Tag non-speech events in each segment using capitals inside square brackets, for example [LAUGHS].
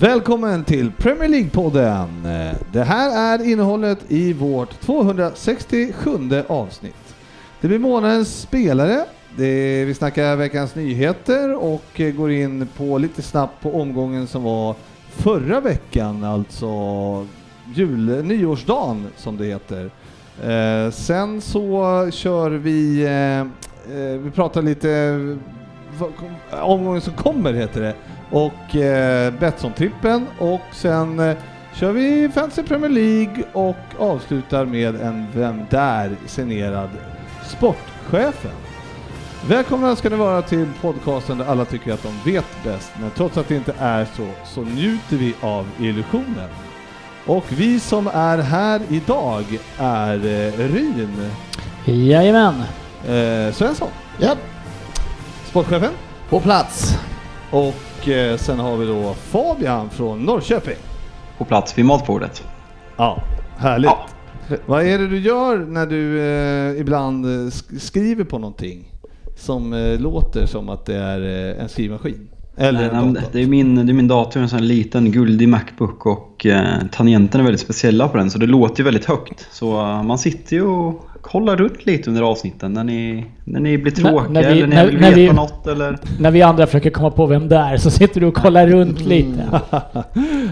Välkommen till Premier League-podden. Det här är innehållet i vårt 267 avsnitt. Det blir månadens spelare, det, vi snackar veckans nyheter och går in på lite snabbt på omgången som var förra veckan, alltså jul, nyårsdagen som det heter. Eh, sen så kör vi, eh, eh vi pratar lite omgången som kommer heter det och eh, Betsson-trippen och sen eh, kör vi Fantasy Premier League och avslutar med en Vem där? signerad sportchefen. Välkomna ska ni vara till podcasten där alla tycker att de vet bäst, men trots att det inte är så, så njuter vi av illusionen. Och vi som är här idag är eh, Ryn Jajamän. eh, Svensson, Ja, sportchefen, på plats. och eh, sen har vi då Fabian från Norrköping. på plats vid matbordet. Ja, härligt. Ja. Vad är det du gör när du eh, ibland eh, sk- skriver på någonting som eh, låter som att det är en skrivmaskin? Eller Nej, en nej, det, är min, det är min dator, en sån här liten guldig Macbook och eh, tangenterna är väldigt speciella på den så det låter ju väldigt högt. Så man sitter ju och kollar runt lite under avsnitten när ni, när ni blir När- tråkiga när vi- eller när, när- ni vill när veta vi- något eller... När vi andra försöker komma på vem det är så sitter du och kollar runt lite. [LAUGHS]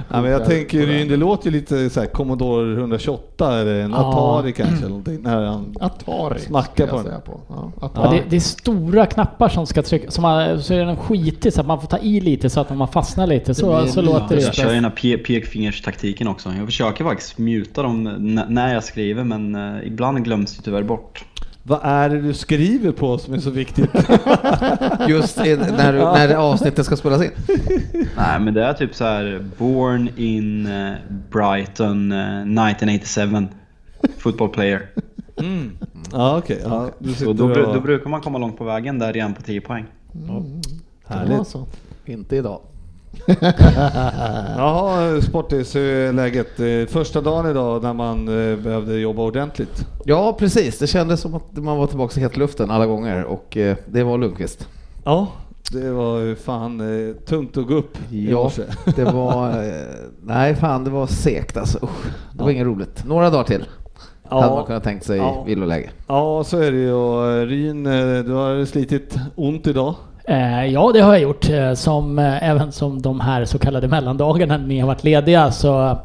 ja, men jag tänker det låter ju lite så här Commodore 128 eller en Ja. Atari kanske eller någonting. När han, Atari. Smacka ska på jag den. På. Ja, Ja, det, det är stora knappar som ska trycka, som man, så är den skitig så att man får ta i lite så att man fastnar lite. Så, blir så låter Jag det. kör ju den här pe- pekfingerstaktiken också. Jag försöker faktiskt muta dem när jag skriver men eh, ibland glöms det tyvärr bort. vad är det du skriver på som är så viktigt? [LAUGHS] Just när, du, när avsnittet ska spelas in. Nej men det är typ så här Born in eh, Brighton eh, 1987 Football player. okej. Ja, du Så sitter då, och- då brukar man komma långt på vägen där igen på 10 poäng. Härligt. Alltså, inte idag. [LAUGHS] Jaha, Sportis, hur är läget? Eh, Första dagen idag när man eh, behövde jobba ordentligt. Ja, precis. Det kändes som att man var tillbaka i hetluften alla gånger och eh, det var Lundqvist. Ja, det var ju fan eh, tungt att gå upp Ja, [LAUGHS] det var... Eh, nej, fan det var segt alltså. Usch, det var Ja. inget roligt. Några dagar till hade man Ja, kunnat tänkt sig Ja. villoläge. ja, så är det ju. Ryn, du har slitit ont idag. Eh, ja, det har jag gjort. Eh, som, eh, även som de här så kallade mellandagarna när ni har varit lediga så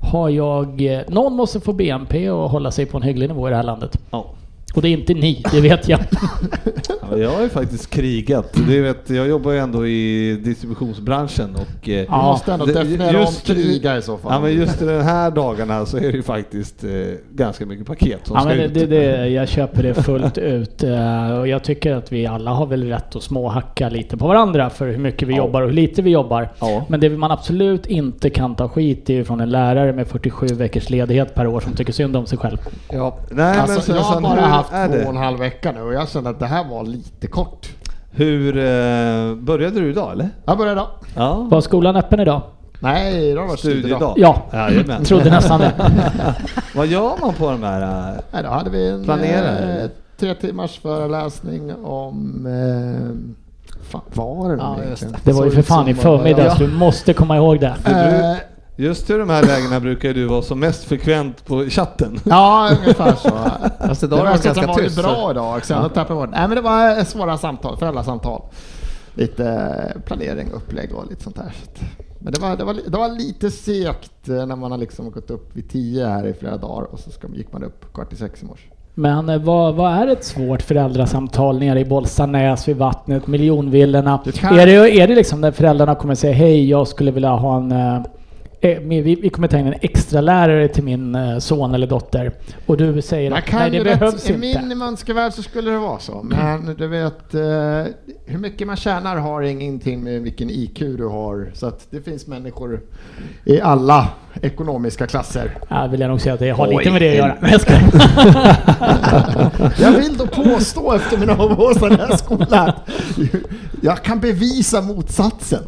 har jag... eh, Någon måste få BNP och hålla sig på en hygglig nivå i det här landet. Ja. Och det är inte ni, det vet jag. [LAUGHS] Ja, jag har ju faktiskt krigat. Det vet, jag jobbar ju ändå i distributionsbranschen och... eh, Ja. Du måste ändå det- definiera just- om kriga i så fall. Ja men just i de här dagarna så är det ju faktiskt eh, ganska mycket paket som Ja, ska men det, ut. det, det, jag köper det fullt ut. eh, Och jag tycker att vi alla har väl rätt att småhacka lite på varandra för hur mycket vi Ja. jobbar och hur lite vi jobbar. Ja. Men det man absolut inte kan ta skit i är från en lärare med 47 veckors ledighet per år som tycker synd om sig själv. Ja. Nej, men alltså, jag har bara hur haft två det? och en halv vecka nu och jag kände att det här var lite kort. Hur eh, började du idag eller? Jag börjar idag. Ja. Var skolan öppen idag? Nej, idag var studiedag. Studiedag? Ja, Jajamän. [LAUGHS] trodde nästan det. [LAUGHS] Vad gör man på de här? eh, Nej, då hade vi en Planerar? eh, tre timmars föreläsning om... Eh, fan, vad var det nu egentligen? Det var ju för fan i förmiddags, du måste komma ihåg det. Eh, Just i de här lägena brukar du vara som mest frekvent på chatten. Ja, ungefär så. Det idag var det verkar ganska varit tyst. bra idag. Sen ja. tappade jag bort. Nej men det var svåra samtal, föräldrasamtal. Lite eh, planering, upplägg och lite sånt där. Men det var, det, var, det var lite segt eh, när man har liksom gått upp vid tio här i flera dagar och så ska, gick man upp kvart i sex i morse. Men eh, vad, vad är ett svårt föräldrasamtal nere i Bollstanäs vid vattnet, miljonvillorna? Det kan- Är, det, är det liksom när föräldrarna kommer säga hej, jag skulle vilja ha en, eh, eh, vi, vi kommer ta in en extra lärare till min eh, son eller dotter. Och du säger Man att nej, det ju behövs rätt, I inte. min mönstervärld så skulle det vara så. Men [CLEARS THROAT] du vet, eh, hur mycket man tjänar har ingenting med vilken IQ du har. Så att det finns människor i alla ekonomiska klasser. Ja, vill jag nog säga att det har Oj, lite med det att göra. jag skojar. [LAUGHS] [LAUGHS] Jag vill då påstå efter mina den här skolan jag kan bevisa motsatsen.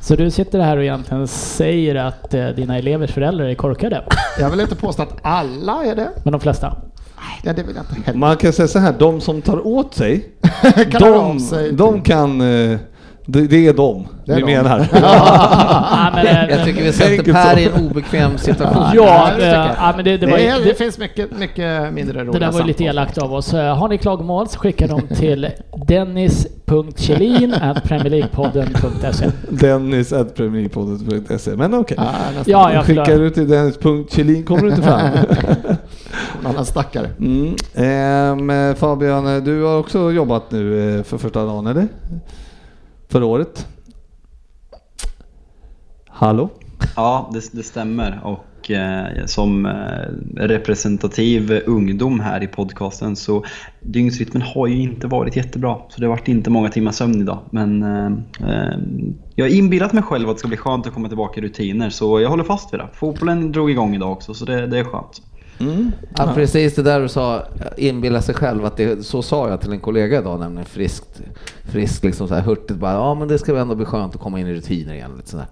Så du sitter här och egentligen säger att eh, dina elevers föräldrar är korkade? Jag vill inte påstå att alla är det. Men de flesta? Nej, det vill jag inte heller. Man kan säga så här, de som tar åt sig, [LAUGHS] de, sig de kan... eh, Det, det är de Det är vi de. menar. [LAUGHS] Ja, men, [LAUGHS] eh, Jag tycker vi sätter Per i en obekväm situation. Ja, det jag. eh, ja, men det, det, Det, ju- det det, finns mycket, mycket mindre roliga det där var lite elakt av oss. Eh, Har ni klagomål så skicka dem till [LAUGHS] dennis.kjellin.premierleaguepodden.se Dennis at premierpodden.se. Men okej. Ja, nästan. Ja, jag Skickar du till Dennis.Kjellin kommer du inte fram. Annan stackare. Mm. Ehm, Fabian, du har också jobbat nu eh, för första dagen, eller? Förra året? Hallå? Ja, det, det stämmer. Och eh, som eh, representativ ungdom här i podcasten så dygnsrytmen har ju inte varit jättebra. Så det har varit inte många timmar sömn idag. Men eh, eh, jag har inbillat mig själv att det ska bli skönt att komma tillbaka i rutiner. Så jag håller fast vid det. Fotbollen drog igång idag också så det, det är skönt. Ja, precis det där du sa, inbilla sig själv att det, så sa jag till en kollega idag, nämligen friskt, friskt liksom så här hurtigt bara, ja men det ska väl ändå bli skönt att komma in i rutiner igen. Lite sådär.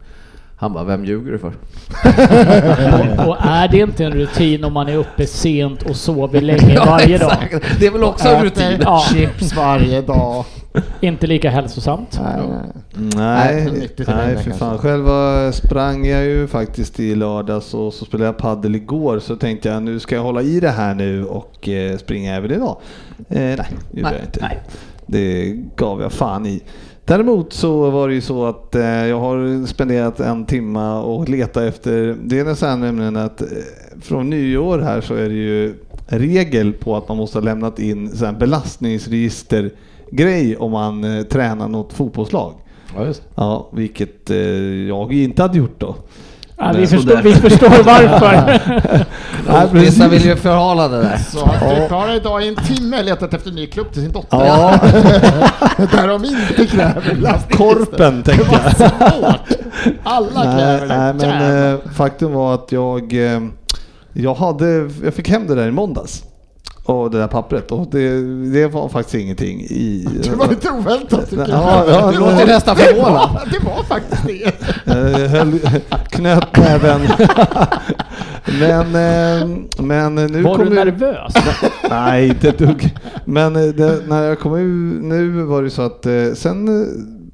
Han bara, vem ljuger du för? [LAUGHS] Och, och är det inte en rutin om man är uppe sent och sover länge [LAUGHS] varje dag? Det är väl också en rutin? Äter Ja. chips varje dag. Inte lika hälsosamt. Nej, nej. Nej, Nej, för kanske. fan. Själva sprang jag ju faktiskt i lördags och så spelade jag paddel igår så tänkte jag nu ska jag hålla i det här nu och eh, springa även idag. Eh, nej, det gjorde jag inte. nej. Det gav jag fan i. Däremot så var det ju så att eh, jag har spenderat en timma och letat efter, det är här nämligen att eh, från nyår här så är det ju regel på att man måste ha lämnat in så belastningsregistergrej om man eh, tränar något fotbollslag. Ja, just. Ja, vilket eh, jag inte hade gjort då. Ja, vi, Nej, förstår, vi förstår [LAUGHS] varför. [LAUGHS] Nej. Vissa vill ju förhala det där. Så han fick ha idag i en timme letat efter en ny klubb till sin dotter. Ja, [LAUGHS] Där de inte kräver korpen tänkte jag. Svårt. Alla Nej, kräver det. nej, men eh, faktum var att jag, eh, jag, hade, jag fick hem det där i måndags. Och det där pappret. Och det, det var faktiskt ingenting i... [LAUGHS] Det var lite oväntat tycker Ja, jag. ja, Du låter nästan [LAUGHS] förvånad. [LAUGHS] Det var faktiskt det. Jag höll, knöt näven. men, eh, men nu Var kom du nervös? Nej, inte ett dugg. Men eh, det, när jag kom ut nu var det så att eh, sen eh,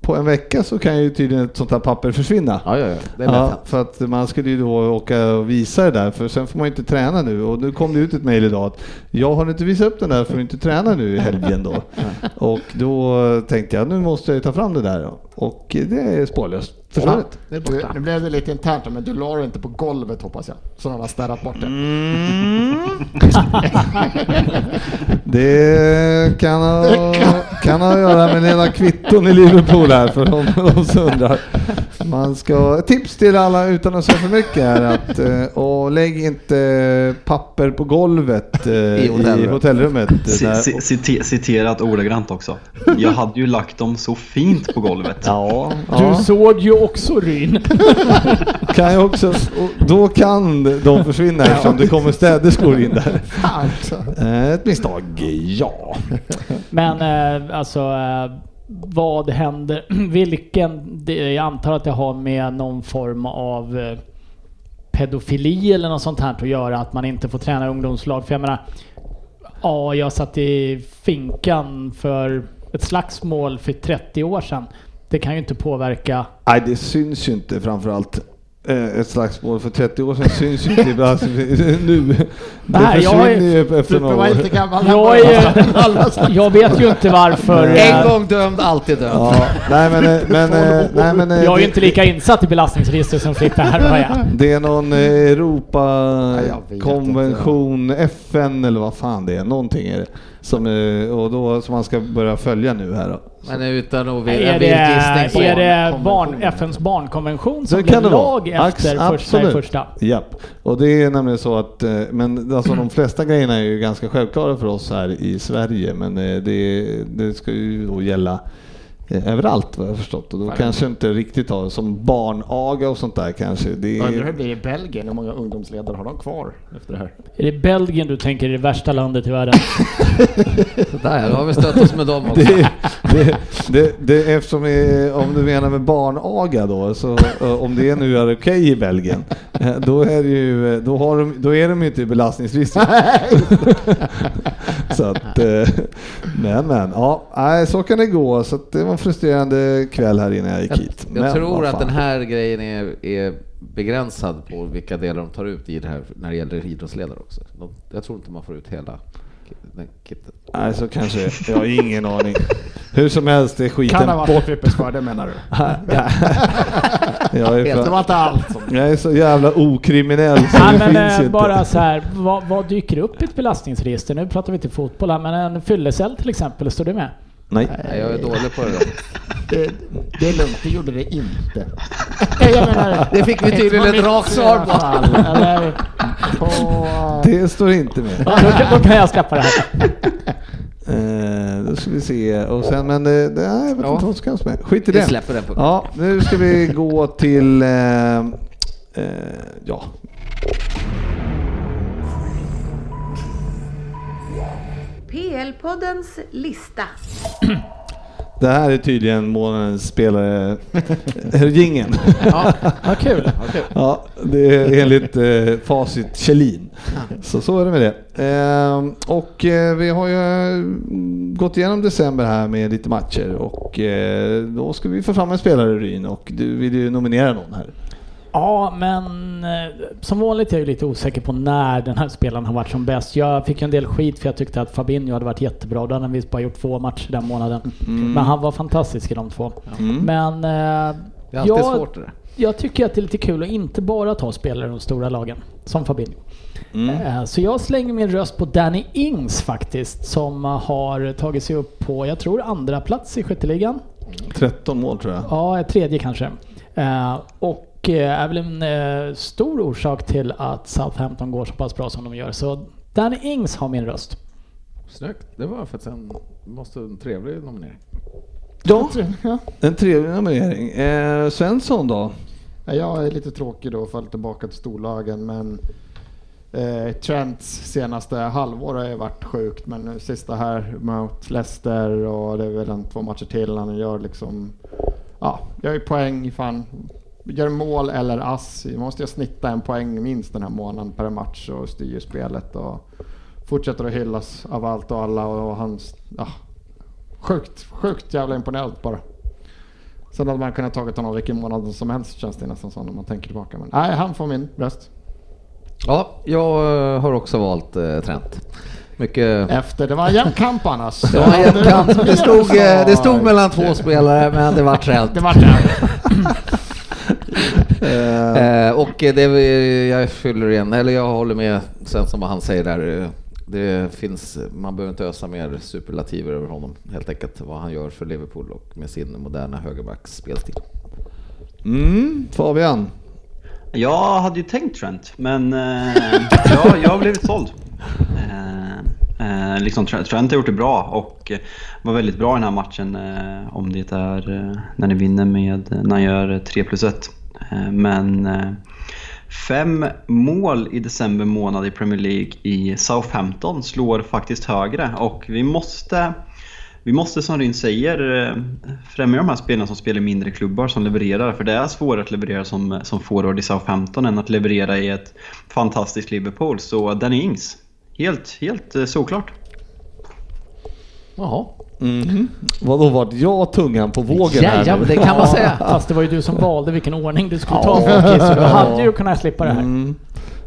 på en vecka så kan ju tydligen ett sånt här papper försvinna. Ja, ja, ja. Det är Ja, för att man skulle ju då åka och visa det där, för sen får man ju inte träna nu. Och nu kom det ut ett mejl idag att jag har inte visat upp den där för att inte träna nu i helgen då. [LAUGHS] och då tänkte jag nu måste jag ju ta fram det där. Och det är spårlöst försvunnet. Det är Du, borta. nu blev det lite internt men du la det inte på golvet hoppas jag. Så de har städat bort det. [LAUGHS] Det kan ha, kan ha att göra med lilla kvitton i Liverpool här för de, de som undrar. Man ska, tips till alla utan att säga för mycket är att eh, och lägg inte papper på golvet eh, i hotellrum. hotellrummet. [LAUGHS] C- Där- c- cite- citerat ordagrant också. Jag hade ju lagt dem så fint på golvet. Ja, Du ja. såg ju också Ryn. [LAUGHS] kan jag också, och då kan de försvinna eftersom det kommer städerskor in där. Alltså. Eh, Ett misstag, ja. Men eh, alltså, eh, vad händer? [CLEARS THROAT] Vilken? Jag antar att det har med någon form av pedofili eller något sånt här att göra, att man inte får träna ungdomslag. För jag menar, ja, jag satt i finkan för ett slagsmål för 30 år sedan. Det kan ju inte påverka. Nej, det syns ju inte framförallt. Eh, Ett slagsmål för 30 år sedan syns ju inte ibland. [LAUGHS] nu. Det Nej, jag har ju- försvinner ju efter några var år. inte gammal. Jag, är, [LAUGHS] jag vet ju inte varför. En eh, gång dömd, alltid dömd. Ja, nej men, eh, men, nej, men Jag är ju inte lika insatt i belastningsregister som Frippe här vad jag. Det är någon Europakonvention, FN eller vad fan det är. Någonting är det. Som, och då, som man ska börja följa nu här då. Men utan att Är vilja det, gissning på är det barn. FNs barnkonvention som Det blev det vara. lag efter Ax- första absolut. första? Japp, och det är nämligen så att, eh, men alltså de flesta grejerna är ju ganska självklara för oss här i Sverige, men eh, det, det ska ju då gälla överallt vad jag har förstått och då kanske inte riktigt har som barnaga och sånt där kanske. Det Undrar hur det är, blir i Belgien, hur många ungdomsledare har de kvar efter det här? Är det Belgien du tänker är det värsta landet i världen? [LAUGHS] Där, då har vi stött oss med dem också. det, det, det, det, eftersom eh, om du menar med barnaga då, så eh, om det nu är okej i Belgien, eh, då är, ju, eh, då, har de, då är de ju inte i belastningsregistret. [LAUGHS] [LAUGHS] så att, eh, men men, ja, så kan det gå. Så det var en frustrerande kväll här innan jag gick hit. Jag Men tror att den här grejen är, är begränsad på vilka delar de tar ut i det här när det gäller idrottsledare också. De, jag tror inte man får ut hela. Nej, så kanske. Jag har ingen aning. Hur som helst, det är skiten Kan ha varit. Frippes fördel menar du? [LAUGHS] Jag är, Det var för, inte allt som... jag är så jävla okriminell så Nej, det men finns eh, ju inte. bara så här, vad, vad dyker upp i ett belastningsregister? Nu pratar vi inte fotboll här, men en fyllecell till exempel, står det med? Nej. Nej, jag är dålig på det där. [LAUGHS] Det, det är lugnt, det gjorde det inte. Jag menar, Det fick vi tydligen ett rakt svar på. fall, Eller på... Det står inte med. Då, kan- då kan jag släppa det här. [LAUGHS] Eh, då ska vi se. Och sen, men det, det, nej, jag vet Ja. inte vad som ska med. Skit i Vi det. släpper den på Ja, nu ska vi gå till... Eh, eh, ja. PL-poddens lista. [CLEARS THROAT] Det här är tydligen månadens spelare... [LAUGHS] Gingen. Ja, Vad kul. [LAUGHS] Ja, det är enligt eh, facit Kjellin. Så så är det med det. Ehm, och eh, vi har ju mm, gått igenom december här med lite matcher och eh, då ska vi få fram en spelare Ryn och du vill ju nominera någon här. Ja, men eh, som vanligt är jag lite osäker på när den här spelaren har varit som bäst. Jag fick en del skit för jag tyckte att Fabinho hade varit jättebra. Då hade han visst bara gjort två matcher den månaden. Men han var fantastisk i de två. Men eh, det är alltid jag, svårt det där. jag tycker att det är lite kul att inte bara ta spelare i de stora lagen, som Fabinho. Eh, Så jag slänger min röst på Danny Ings faktiskt, som har tagit sig upp på, jag tror andra plats i skytteligan. 13 mål tror jag. Ja, tredje kanske. Eh, och eh, är väl en eh, stor orsak till att Southampton går så pass bra som de gör. Så Danny Ings har min röst. Snyggt. Det var faktiskt en, måste en trevlig nominering. Ja, en trevlig nominering. Eh, Svensson då? Ja, Jag är lite tråkig då och faller tillbaka till storlagen men eh, Trents senaste halvår har ju varit sjukt men nu sista här mot Leicester och det är väl en två matcher till han gör liksom ja, gör ju poäng fan gör mål eller ass. Måste jag snitta en poäng minst den här månaden per match och styr spelet och fortsätter att hyllas av allt och alla och hans ja, sjukt, sjukt jävla imponerad bara. Sen hade man kunnat tagit honom vilken månad som helst känns det nästan som när man tänker tillbaka. Men nej, han får min röst. Ja, jag eh, har också valt eh, Trent. Mycket... Efter, det var en jämn kamp annars. [LAUGHS] Det, var en jämn kamp. det, stod, eh, det stod mellan två spelare, men det var Trent. Det var det. [LAUGHS] Eh, och det, jag fyller igen, eller jag håller med sen som han säger där. eh, Det finns, man behöver inte ösa mer superlativer över honom helt enkelt. Vad han gör för Liverpool och med sin moderna högerbacks spelstil. mm, Fabian? Jag hade ju tänkt Trent, men [LAUGHS] ja, jag har blivit såld. Eh, liksom Trent, har gjort det bra och eh, var väldigt bra i den här matchen eh, om det är eh, när ni vinner med, eh, när han gör eh, 3 plus 1. Eh, men eh, fem mål i december månad i Premier League i Southampton slår faktiskt högre och vi måste vi måste som Ryn säger främja de här spelarna som spelar i mindre klubbar som levererar. För det är svårare att leverera som, som forward i Southampton än att leverera i ett fantastiskt Liverpool. Så Danny Ings, helt, helt eh, såklart. Jaha. Mm. Vadå, vart jag tungan på vågen här ja, nu? men det kan man [LAUGHS] säga. Fast det var ju du som valde vilken ordning du skulle ta folk i, så du hade ju kunnat slippa det här. Mm.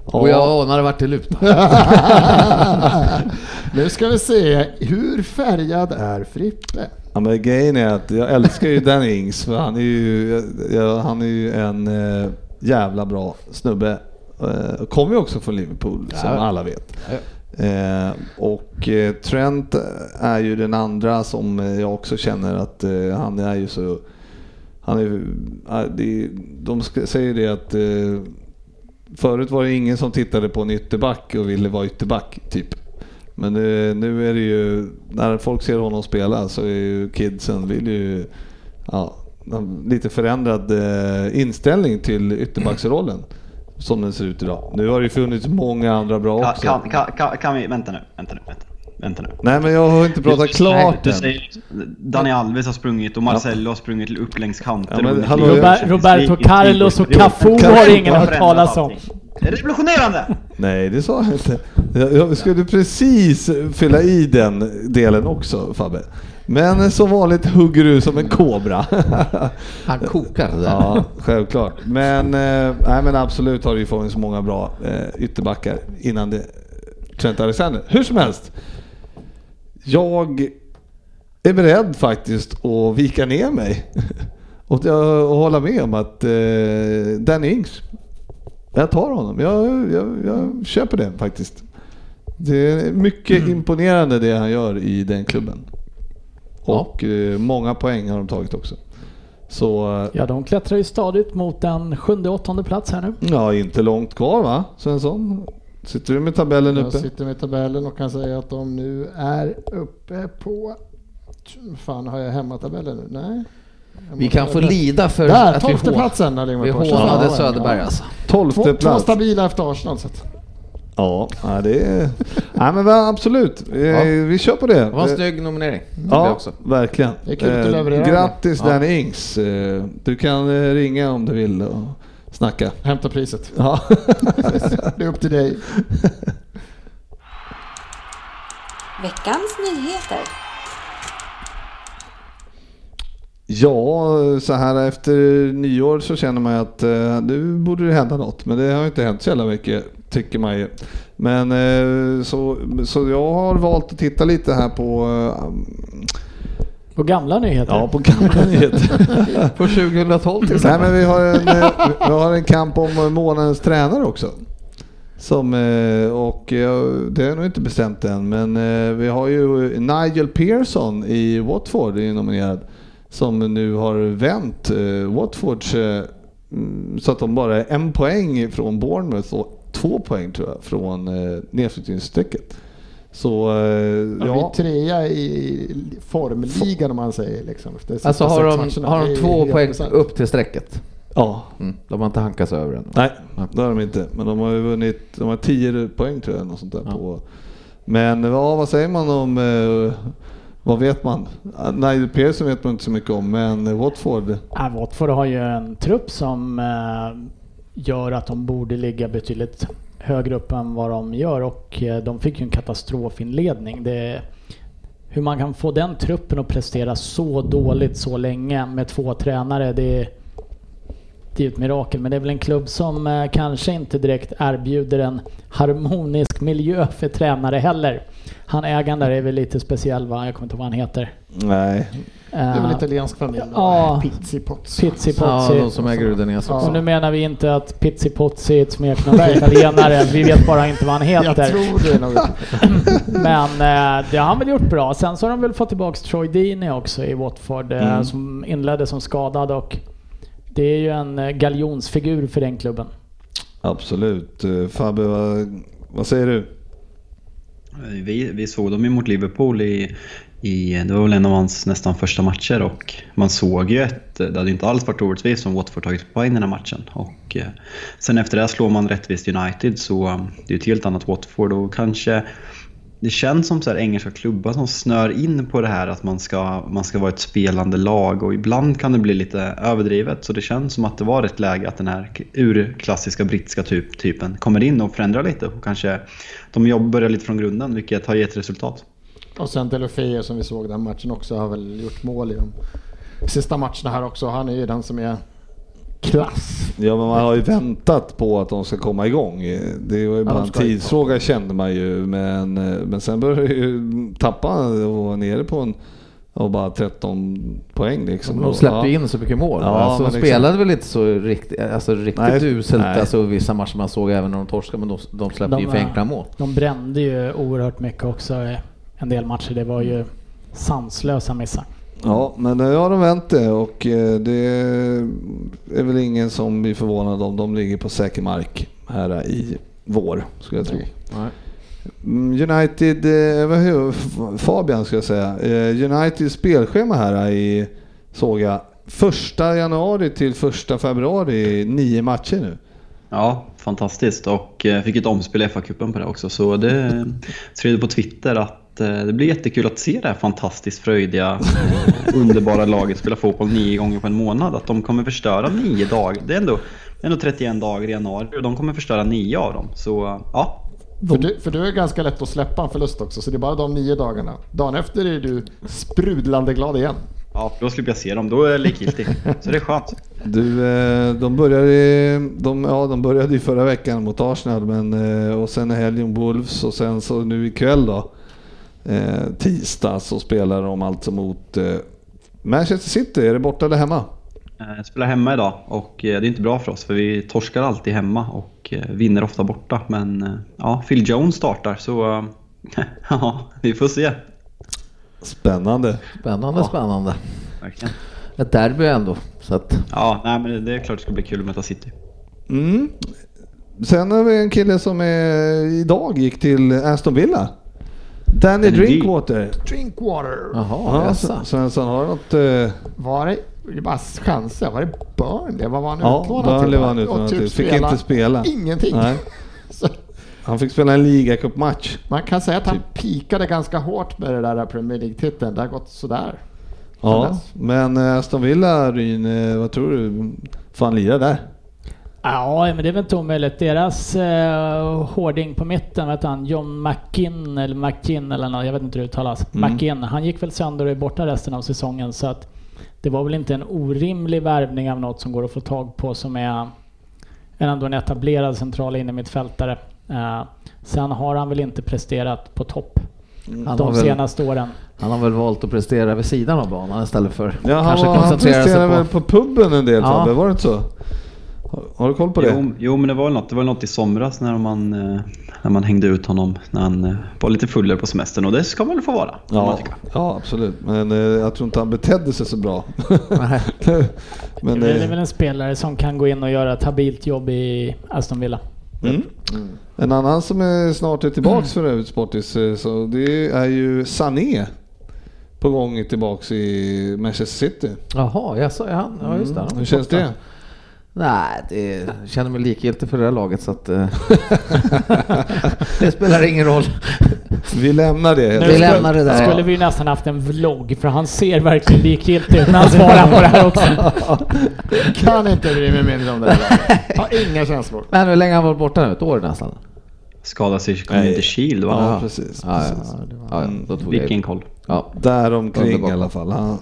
Och jag anade vart det lutar. [LAUGHS] Nu ska vi se, hur färgad är Frippe? Ja, men grejen är att jag älskar ju Danny Ings för han är ju, han är ju en eh, jävla bra snubbe. Eh, kommer ju också från Liverpool som alla vet. Eh, och eh, Trent är ju den andra som jag också känner att eh, han är ju så... Han är, eh, de säger det att eh, förut var det ingen som tittade på en ytterback och ville vara ytterback, typ. Men eh, nu är det ju, när folk ser honom spela så är ju kidsen vill ju, ja, lite förändrad eh, inställning till ytterbacksrollen som den ser ut idag. Nu har det ju funnits många andra bra Kan, också. kan, kan, kan, kan vi... Vänta nu, vänta nu, vänta, vänta nu. Nej men jag har inte pratat klart Du än. säger Dani Alves har sprungit och Marcelo har sprungit upp längs kanter. Ja, men hallå, Robert, Roberto Carlos och Cafu har ingen hört talas om. Det är revolutionerande! Nej det sa jag inte. Jag, jag skulle precis fylla i den delen också Fabbe. Men som vanligt hugger du som en kobra. [LAUGHS] Han kokar det där. Ja, självklart. Men, eh, nej, men absolut har det ju funnits många bra eh, ytterbackar innan det Trent Alexander. Hur som helst. Jag är beredd faktiskt att vika ner mig [LAUGHS] och, och hålla med om att eh, Danny Ings, jag tar honom. Jag, jag, jag köper det faktiskt. Det är mycket imponerande det han gör i den klubben. Och eh, många poäng har de tagit också. Så eh, Ja, de klättrar ju stadigt mot en sjunde, åttonde plats här nu. Ja, inte långt kvar va, Svensson? Sitter du med tabellen Jag uppe? sitter med tabellen och kan säga att de nu är uppe på... Fan, har jag hemmatabellen nu? Nej. Vi kan få lida för Där, att vi, platsen vi hånade Ja, Söderberg ja. alltså. Tolfte Två, två plats. stabila efter Arsenal. Så. Ja, ja, det är... Nej men absolut. Ja. Vi kör på det. Det var en snygg nominering. Ja, också. verkligen. Det är kul att du Eh. Grattis Ja. Danny Ings. Eh, Du kan eh, ringa om du vill och snacka. Hämta priset. Ja. [LAUGHS] Det är upp till dig. Veckans nyheter. Ja, så här efter nyår så känner man att nu borde det hända något. Men det har ju inte hänt så jävla mycket, tycker man ju. Men eh, så, så jag har valt att titta lite här på eh, På gamla nyheter. Ja, på gamla [LAUGHS] nyheter. På 2012 till Nej, men vi har, en, eh, vi har en kamp om månadens tränare också. Som, och det är nog inte bestämt än, men vi har ju Nigel Pearson i Watford är nominerad. Som nu har vänt Watfords mm, så att de bara är en poäng från Bournemouth och två poäng tror jag från eh, nedflyttningsstrecket. Så eh, Ja. Vi är trea i formligan om man säger. Liksom, Alltså har de, matcherna. har de två poäng upp till strecket? ja, Mm. De har inte hankat sig över än. Nej, det har de inte. Men de har ju vunnit, de har 10 poäng tror jag. Något sånt där Ja. på. Men ja, vad säger man om, eh, vad vet man? Nigel Pearson vet man inte så mycket om, men Watford, Ja, Watford har ju en trupp som eh, gör att de borde ligga betydligt högre upp än vad de gör och eh, de fick ju en katastrofinledning. Det, hur man kan få den truppen att prestera så dåligt så länge med två tränare, det, det är ett mirakel. Men det är väl en klubb som eh, kanske inte direkt erbjuder en harmonisk miljö för tränare heller. Han ägaren där är väl lite speciell va? Jag kommer inte ihåg vad han heter. nej. Det är väl Eh, en italiensk familj? Ja. Pizzi Pozzi. Pizzi Ja, de som äger Udinese också. Och nu menar vi inte att Pizzi Pozzi är ett smeknamn för italienare. Vi vet bara inte vad han Jag heter. tror det är något. [LAUGHS] Men eh, det har han väl gjort bra. Sen så har de väl fått tillbaks Troy Deeney också i Watford eh, Mm. som inledde som skadad och det är ju en eh, galjonsfigur för den klubben. Absolut. Eh, Fabbe, vad, vad säger du? Vi, vi såg dem ju mot Liverpool i, i, det var väl en av hans nästan första matcher och man såg ju att det hade inte alls varit orättvist om Watford tagit poäng i den här matchen. Och eh, sen efter det slår man rättvist United så eh, det är ju ett helt annat Watford och kanske det känns som så här engelska klubbar som snör in på det här att man ska, man ska vara ett spelande lag och ibland kan det bli lite överdrivet. Så det känns som att det var ett läge att den här urklassiska brittiska typ, typen kommer in och förändrar lite och kanske de jobb börjar lite från grunden vilket har gett resultat. Och sen Delofeo som vi såg den matchen också har väl gjort mål i de sista matcherna här också. Han är ju den som är klass. Ja, men man har ju väntat på att de ska komma igång. Eh, Det var ju bara en tidsfråga kände man ju. Men, eh, men sen började ju tappa och vara nere på en och bara 13 poäng liksom. De släppte Ja. in så mycket mål. Ja, alltså, de liksom- spelade väl inte så riktigt, alltså, riktigt Nej, uselt, nej. alltså vissa matcher man såg även när de torskade, men de, de släppte De, ju för eh, enkla mål. De brände ju oerhört mycket också i en del matcher. Det var ju sanslösa missar. Ja, men nu har de vänt det och eh, det är väl ingen som blir förvånad om de ligger på säker mark här i vår, skulle jag tro. Mm, United, eh, vad heter F- Fabian ska jag säga. Eh, United spelschema här i, såg jag, första januari till första februari, nio matcher nu. Ja, fantastiskt. Och eh, fick ett omspel i FA-cupen på det också. Så det skrev på Twitter att eh, det blir jättekul att se det här fantastiskt fröjdiga, eh, underbara laget spela fotboll nio gånger på en månad. Att de kommer förstöra nio dagar. Det är ändå, ändå 31 dagar i januari och de kommer förstöra nio av dem. Så eh, ja, För du, för du är ganska lätt att släppa en förlust också, så det är bara de nio dagarna. Dagen efter är du sprudlande glad igen. ja då slipper jag se dem. Då är jag likgiltig. Så det är skönt. Du, eh, de började, de, ja, de började ju förra veckan mot Arsenal men, eh, och sen helgen Wolves och sen så nu ikväll då, eh, tisdag så spelar de alltså mot eh, Manchester City. Är det borta eller hemma? Eh, Jag spelar hemma idag och eh, det är inte bra för oss för vi torskar alltid hemma och eh, vinner ofta borta. Men eh, ja, Phil Jones startar så eh, [LAUGHS] ja, vi får se. Spännande. Spännande, spännande. Verkligen. Ett derby ändå, så att Ja, nej, men det- det är klart det ska bli kul att möta City. Mm. Sen har vi en kille som är, idag gick till Aston Villa. Danny. Drinkwater. Drinkwater. Jaha, Ja. Svensson, har du något? eh, Var det, det är bara chanser, var det Burnley? Vad var han Ja, utlånad Burnley till? var han Och utlånad typ. Fick spela inte spela. Ingenting. [LAUGHS] Han fick spela en ligacupmatch. man kan säga att han Typ. pikade ganska hårt med det där Premier League-titeln. Det har gått sådär. Ja, men eh, Aston Villa, Ryn, eh, vad tror du? Får han lira där? Ja, men det är väl inte omöjligt. Deras eh, hårding på mitten, vet han, John McKinn eller McKinn eller något, jag vet inte hur det uttalas. Mm. McKinn, han gick väl sönder och är borta resten av säsongen så att det var väl inte en orimlig värvning av något som går att få tag på som är en ändå en etablerad central innermittfältare. Eh, sen har han väl inte presterat på topp Han har, de väl, senaste åren. han har väl valt att prestera vid sidan av banan istället för Ja, han, kanske var, han koncentrera presterade sig väl på... på puben en del Ja. Fabbe, var det inte så? Har, du koll på det? Jo, jo, men det var något, det var något i somras när man, eh, när man hängde ut honom när han eh, var lite fuller på semestern och det ska man väl få vara. Ja, ja, absolut. Men eh, jag tror inte han betedde sig så bra. [LAUGHS] Men, det är väl en spelare som kan gå in och göra ett habilt jobb i Aston Villa. mm. En annan som är snart är tillbaks för övrigt Sportis, så det är ju Sané. På gång tillbaks i Manchester City. Jaha, jag sa han. Ja, just det. var Hur känns borta. det? Nej, det jag [LAUGHS] känner mig likgiltig för det här laget så att... eh, [LAUGHS] det spelar ingen roll. [LAUGHS] Vi lämnar det helt Vi lämnar det där. Skulle vi nästan haft en vlogg för han ser verkligen likgiltig ut när han svarar på det här också. Kan inte bry mig mindre om det där. Har inga känslor. Men hur länge har han varit borta nu? Ett år nästan? Skadade sig i Community Nej. Shield va? Ja, precis. Ja, precis. ja. ja, ja då tog Vilken jag koll. Ja. Däromkring i alla fall.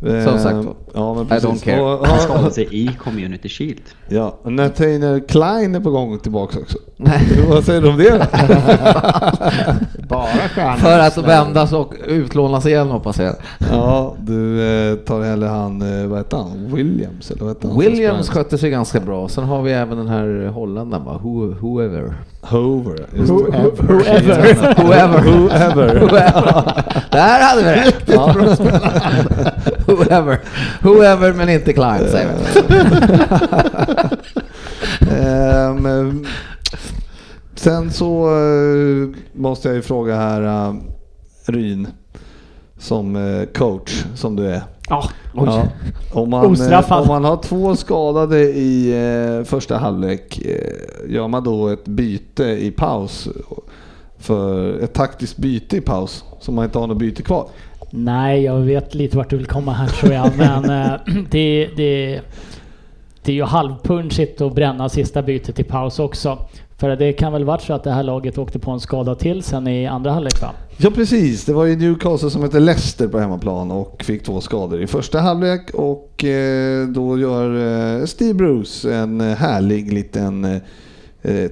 Han, Som sagt var. Ja, men I precis. don't care. Och, Han ja, skadade sig i Community Shield. ja, Nathaniel Klein är på gång tillbaka också. Nej. Vad säger du om det? [LAUGHS] Bara stjärnor. För att vändas och utlånas igen hoppas jag. Ja, du eh, tar hellre han, eh, vad heter han? Williams eller vad heter han? Williams skötte sig ganska bra. Sen har vi även den här holländaren va? Who, whoever. Hover. [LAUGHS] Whoever. Whoever. Whoever. Whoever. [LAUGHS] Där hade vi det! [LAUGHS] Whoever. Whoever men inte Klein säger vi. [LAUGHS] Ehm, sen så eh, måste jag ju fråga här, uh, Ryn, som eh, coach som du är. Ja, Ja, om, man, Ostraffad. om man har två skadade i eh, första halvlek, eh, gör man då ett byte i paus? För ett taktiskt byte i paus, så man inte har något byte kvar? Nej, jag vet lite vart du vill komma här tror jag. Men [LAUGHS] eh, det, det, det är ju halvpunchigt att bränna sista bytet i paus också. För det kan väl varit så att det här laget åkte på en skada till sen i andra halvlek va? Ja precis, det var ju Newcastle som hette Leicester på hemmaplan och fick två skador i första halvlek och eh, då gör eh, Steve Bruce en härlig liten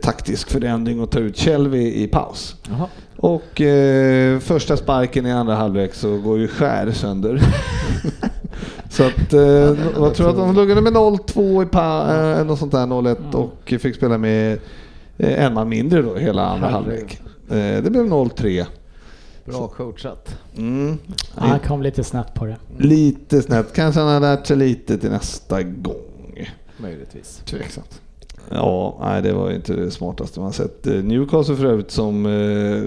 taktisk förändring och tar ut Shelby i paus. Jaha. Och eh, första sparken i andra halvlek så går ju skär sönder. [LAUGHS] så att, eh, jag tror att de låg med 0-2 i pa, eh, något sånt där 0-1 och fick spela med eh, en man mindre då hela andra halvlek. Eh, det blev 0-3. Bra coachat. Mm. Ja, han kom lite snett på det. Lite snett. Kanske han har lärt sig lite till nästa gång. Möjligtvis. Tveksamt. Ja, nej det var inte det smartaste man sett. Eh, Newcastle för övrigt som eh,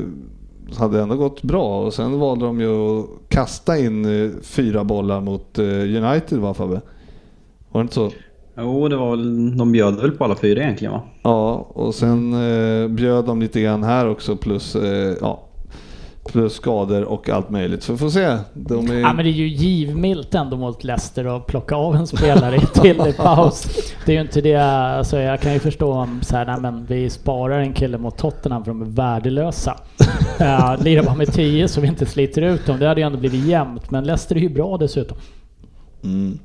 hade ändå gått bra och sen valde de ju att kasta in eh, fyra bollar mot eh, United va Fabbe? Var det inte så? Jo, det var väl, de bjöd väl på alla fyra egentligen va? Ja, och sen eh, bjöd de lite grann här också plus, eh, ja, plus skador och allt möjligt. Så vi får se. De är... Ja, men det är ju givmilt ändå mot Leicester att plocka av en spelare till i paus. Det är ju inte det, alltså jag kan ju förstå om så här, nej men vi sparar en kille mot Tottenham för de är värdelösa. [LAUGHS] Uh, lirar bara med 10 så vi inte sliter ut dem. Det hade ju ändå blivit jämnt, men Leicester är ju bra dessutom. Mm.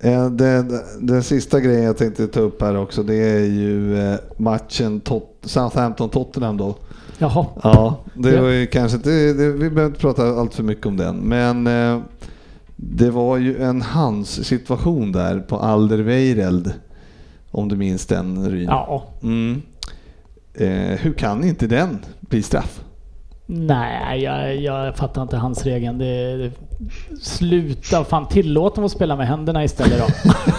Eh, Den, den sista grejen jag tänkte ta upp här också det är ju eh, matchen Tot- Southampton-Tottenham då. Jaha. Ja, det var ju kanske inte, det, vi behöver inte prata allt för mycket om den, men eh, det var ju en hans situation där på Alderweireld, om du minns den Ryn. Ja. Mm. Eh, hur kan inte den bli straff? Nej, jag, jag fattar inte hans regeln. Det, det, sluta, fan tillåt dem att spela med händerna istället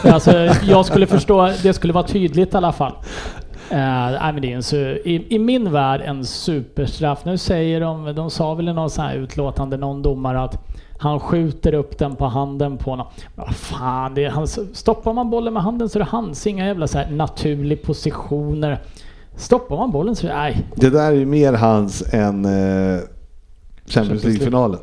då. [LAUGHS] alltså, jag skulle förstå, det skulle vara tydligt i alla fall. Uh, nej, men det är en, i, I min värld en superstraff. Nu säger de, de sa väl i någon sån här utlåtande, någon domare att han skjuter upp den på handen på honom. Vad fan, det är, han, stoppar man bollen med handen så är det hans, inga jävla så här naturlig positioner. Stoppar man bollen så är det, nej. Det där är ju mer hans än eh, Champions League-finalen.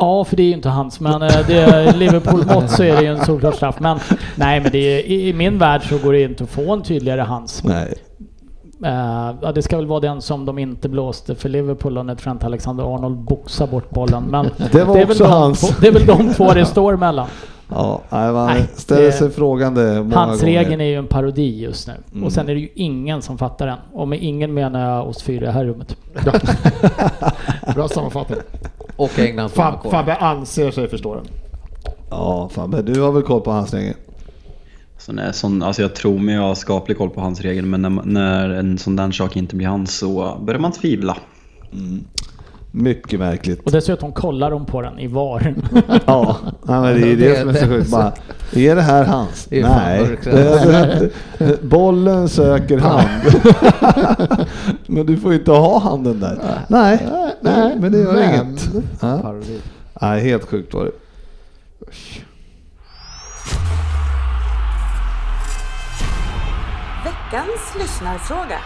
Ja, för det är ju inte hans, men eh, det är [LAUGHS] Liverpool-mått så är det ju en solklar straff. Men nej, men det är, i, i min värld så går det inte att få en tydligare hans. Nej. Eh, ja, det ska väl vara den som de inte blåste för Liverpool när Trent Alexander-Arnold boxar bort bollen. Men [LAUGHS] Det var är väl också de hans. Två, det är väl de två det [LAUGHS] står mellan. Ja, nej, man Nej, ställer det- sig frågande många Handsregeln gånger. är ju en parodi just nu. Mm. Och sen är det ju ingen som fattar den. Och med ingen menar jag oss fyra i det här rummet. Bra sammanfattning. Och England får Fab. Fabbe anser sig förstå den. Ja, Fabbe, du har väl koll på handsregeln? Så när, sån, alltså jag tror mig ha skaplig koll på hans regel, men när, när en sån där sak inte blir hans så börjar man tvivla. Mycket märkligt. Och dessutom kollar de på den i VAR. Ja, men det är ju det som är så sjukt. Bara, är det här hans? Det Nej. mörkt. Bollen söker hand. [LAUGHS] men du får inte ha handen där. Nej, nej men det gör Men- inget. Ja. Nej, helt sjukt var det. Veckans lyssnarfråga.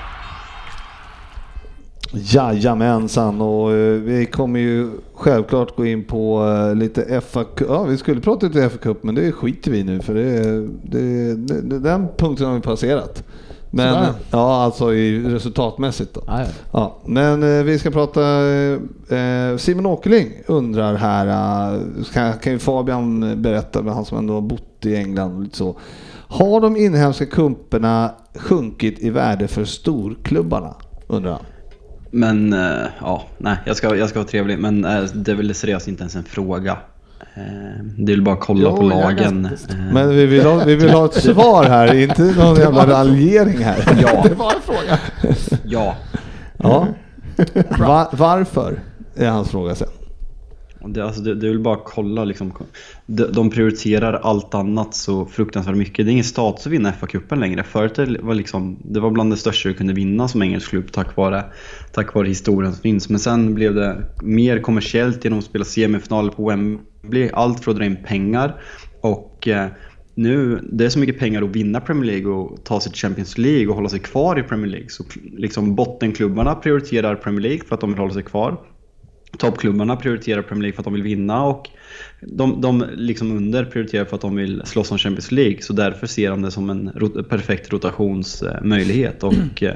Jajamensan och eh, vi kommer ju självklart gå in på eh, lite FA Cup. Ja, vi skulle prata lite FA Cup men det skiter vi nu för det, det, det, den punkten har vi passerat. Men, Sådär. ja, alltså i resultatmässigt då. Ja, ja. Men eh, vi ska prata, eh, Simon Åkerling undrar här, kan, kan ju Fabian berätta, med han som ändå har bott i England och lite så. Har de inhemska kumperna sjunkit i värde för storklubbarna? Undrar han. Men eh, ja, nej, jag ska, jag ska vara trevlig, men eh, det är väl seriöst inte ens en fråga. Eh, Det är väl bara att kolla Jo, på lagen. Men vi vill ha, vi vill ha ett svar här, inte någon jävla [LAUGHS] raljering här. [LAUGHS] Ja, Det var en fråga. ja. Ja. Va, varför? Är hans fråga sen. Det, alltså, det, det är väl bara att kolla liksom. De, de prioriterar allt annat så fruktansvärt mycket. Det är ingen status att vinna FA-cupen längre. Förut det var liksom, det var bland det största du kunde vinna som engelsk klubb tack vare, tack vare historien som finns. Men sen blev det mer kommersiellt genom att spela semifinaler på Wembley. Allt för att dra in pengar. Och eh, nu, det är så mycket pengar att vinna Premier League och ta sig till Champions League och hålla sig kvar i Premier League. Så liksom bottenklubbarna prioriterar Premier League för att de vill hålla sig kvar toppklubbarna prioriterar Premier League för att de vill vinna och de, de liksom under prioriterar för att de vill slåss om Champions League. Så därför ser de det som en rot perfekt rotationsmöjlighet och eh,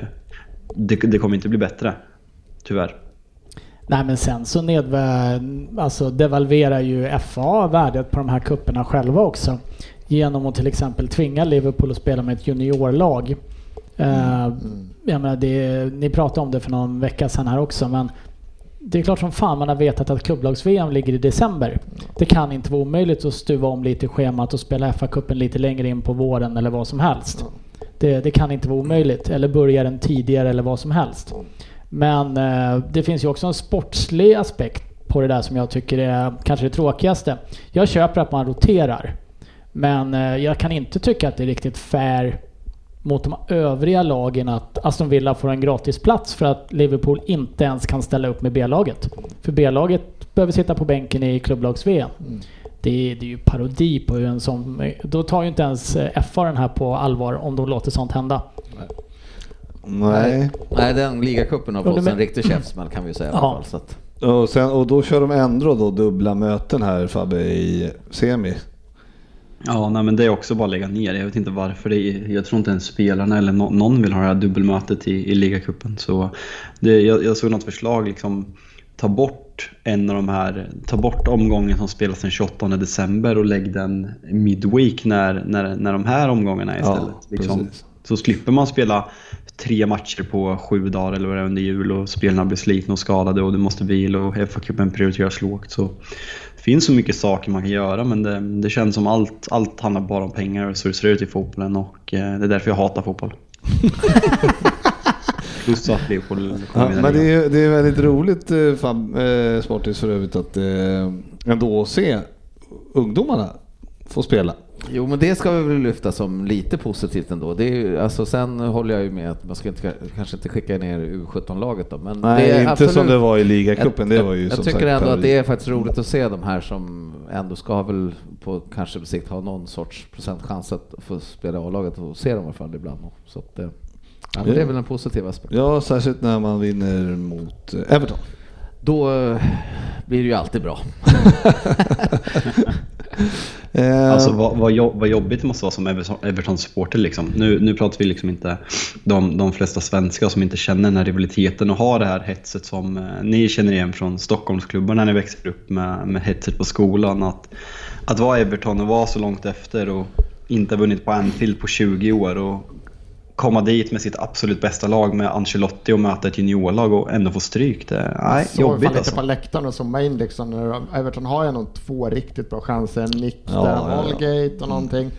det, det kommer inte bli bättre. Tyvärr. Nej men sen så nedvä- alltså devalverar ju FA värdet på de här kupperna själva också. Genom att till exempel tvinga Liverpool att spela med ett juniorlag. Eh, Mm. Jag menar, det, ni pratade om det för någon vecka sedan här också men det är klart som fan man har vetat att klubblags-VM ligger i december. Det kan inte vara omöjligt att stuva om lite i schemat och spela FA-cupen lite längre in på våren eller vad som helst. Det, det kan inte vara omöjligt. Eller börja den tidigare eller vad som helst. Men eh, det finns ju också en sportslig aspekt på det där som jag tycker är kanske det tråkigaste. Jag köper att man roterar. Men eh, jag kan inte tycka att det är riktigt fair mot de övriga lagen att Aston Villa får en gratis plats för att Liverpool inte ens kan ställa upp med B-laget. För B-laget behöver sitta på bänken i klubblags-VM. Det, är, det är ju parodi på hur en sån... Då tar ju inte ens eh, FA den här på allvar om de låter sånt hända. Nej. Nej, den ligacupen har fått en riktig käftsmäll kan vi säga i alla fall. Så att, Och, sen, och då kör de ändå då dubbla möten här Fabbe i semi. Ja, nej, men det är också bara att lägga ner. Jag vet inte varför. Är, jag tror inte ens spelarna eller nå- någon vill ha det här dubbelmötet i, i ligacupen. Så det, jag, jag såg något förslag, liksom, ta bort en av de här, ta bort omgången som spelas den 28 december och lägg den midweek när, när, när de här omgångarna är istället. liksom. precis. Så slipper man spela tre matcher på sju dagar eller vad det är under jul och spelarna blir slitna och skadade och du måste vila och FA-cupen prioriteras lågt. Så finns så mycket saker man kan göra men det, det känns som allt, allt handlar bara om pengar och så ser det ut i fotbollen och eh, det är därför jag hatar fotboll. [LAUGHS] Plus att Liverpool Ja, men det är, det är väldigt roligt eh, Fab, eh, Sportis för övrigt att eh, ändå se ungdomarna få spela. Jo, men det ska vi väl lyfta som lite positivt ändå. Det är, ju- alltså, sen håller jag ju med att man ska inte, kanske inte skicka ner U17-laget då. Men Nej, det är inte absolut- som det var i ligacupen. Det jag, var ju jag tycker ändå att det är faktiskt roligt att se de här som ändå ska väl på kanske på sikt ha någon sorts procentchans att få spela A-laget och se dem i alla fall ibland. Så att, eh, ja, det är väl en positiv aspekt. Ja, särskilt när man vinner mot eh, Everton. Då eh, blir det ju alltid bra. [LAUGHS] [LAUGHS] Eh, alltså vad, vad, jobb, vad jobbigt det måste vara som Everton- Everton-supporter. Liksom. Nu, nu pratar vi liksom inte de, de flesta svenskar som inte känner den här rivaliteten och har det här hetset som eh, ni känner igen från Stockholmsklubbar när ni växer upp med, med hetset på skolan. Att, att vara Everton och vara så långt efter och inte ha vunnit på Anfield på 20 år och komma dit med sitt absolut bästa lag med Ancelotti och möta ett juniorlag och ändå få stryk. Det, Jag såg jobbigt fan lite alltså. på läktaren och zoomade in liksom. Everton har ju nog två riktigt bra chanser. Nick Ja, där, ja. Holgate och någonting.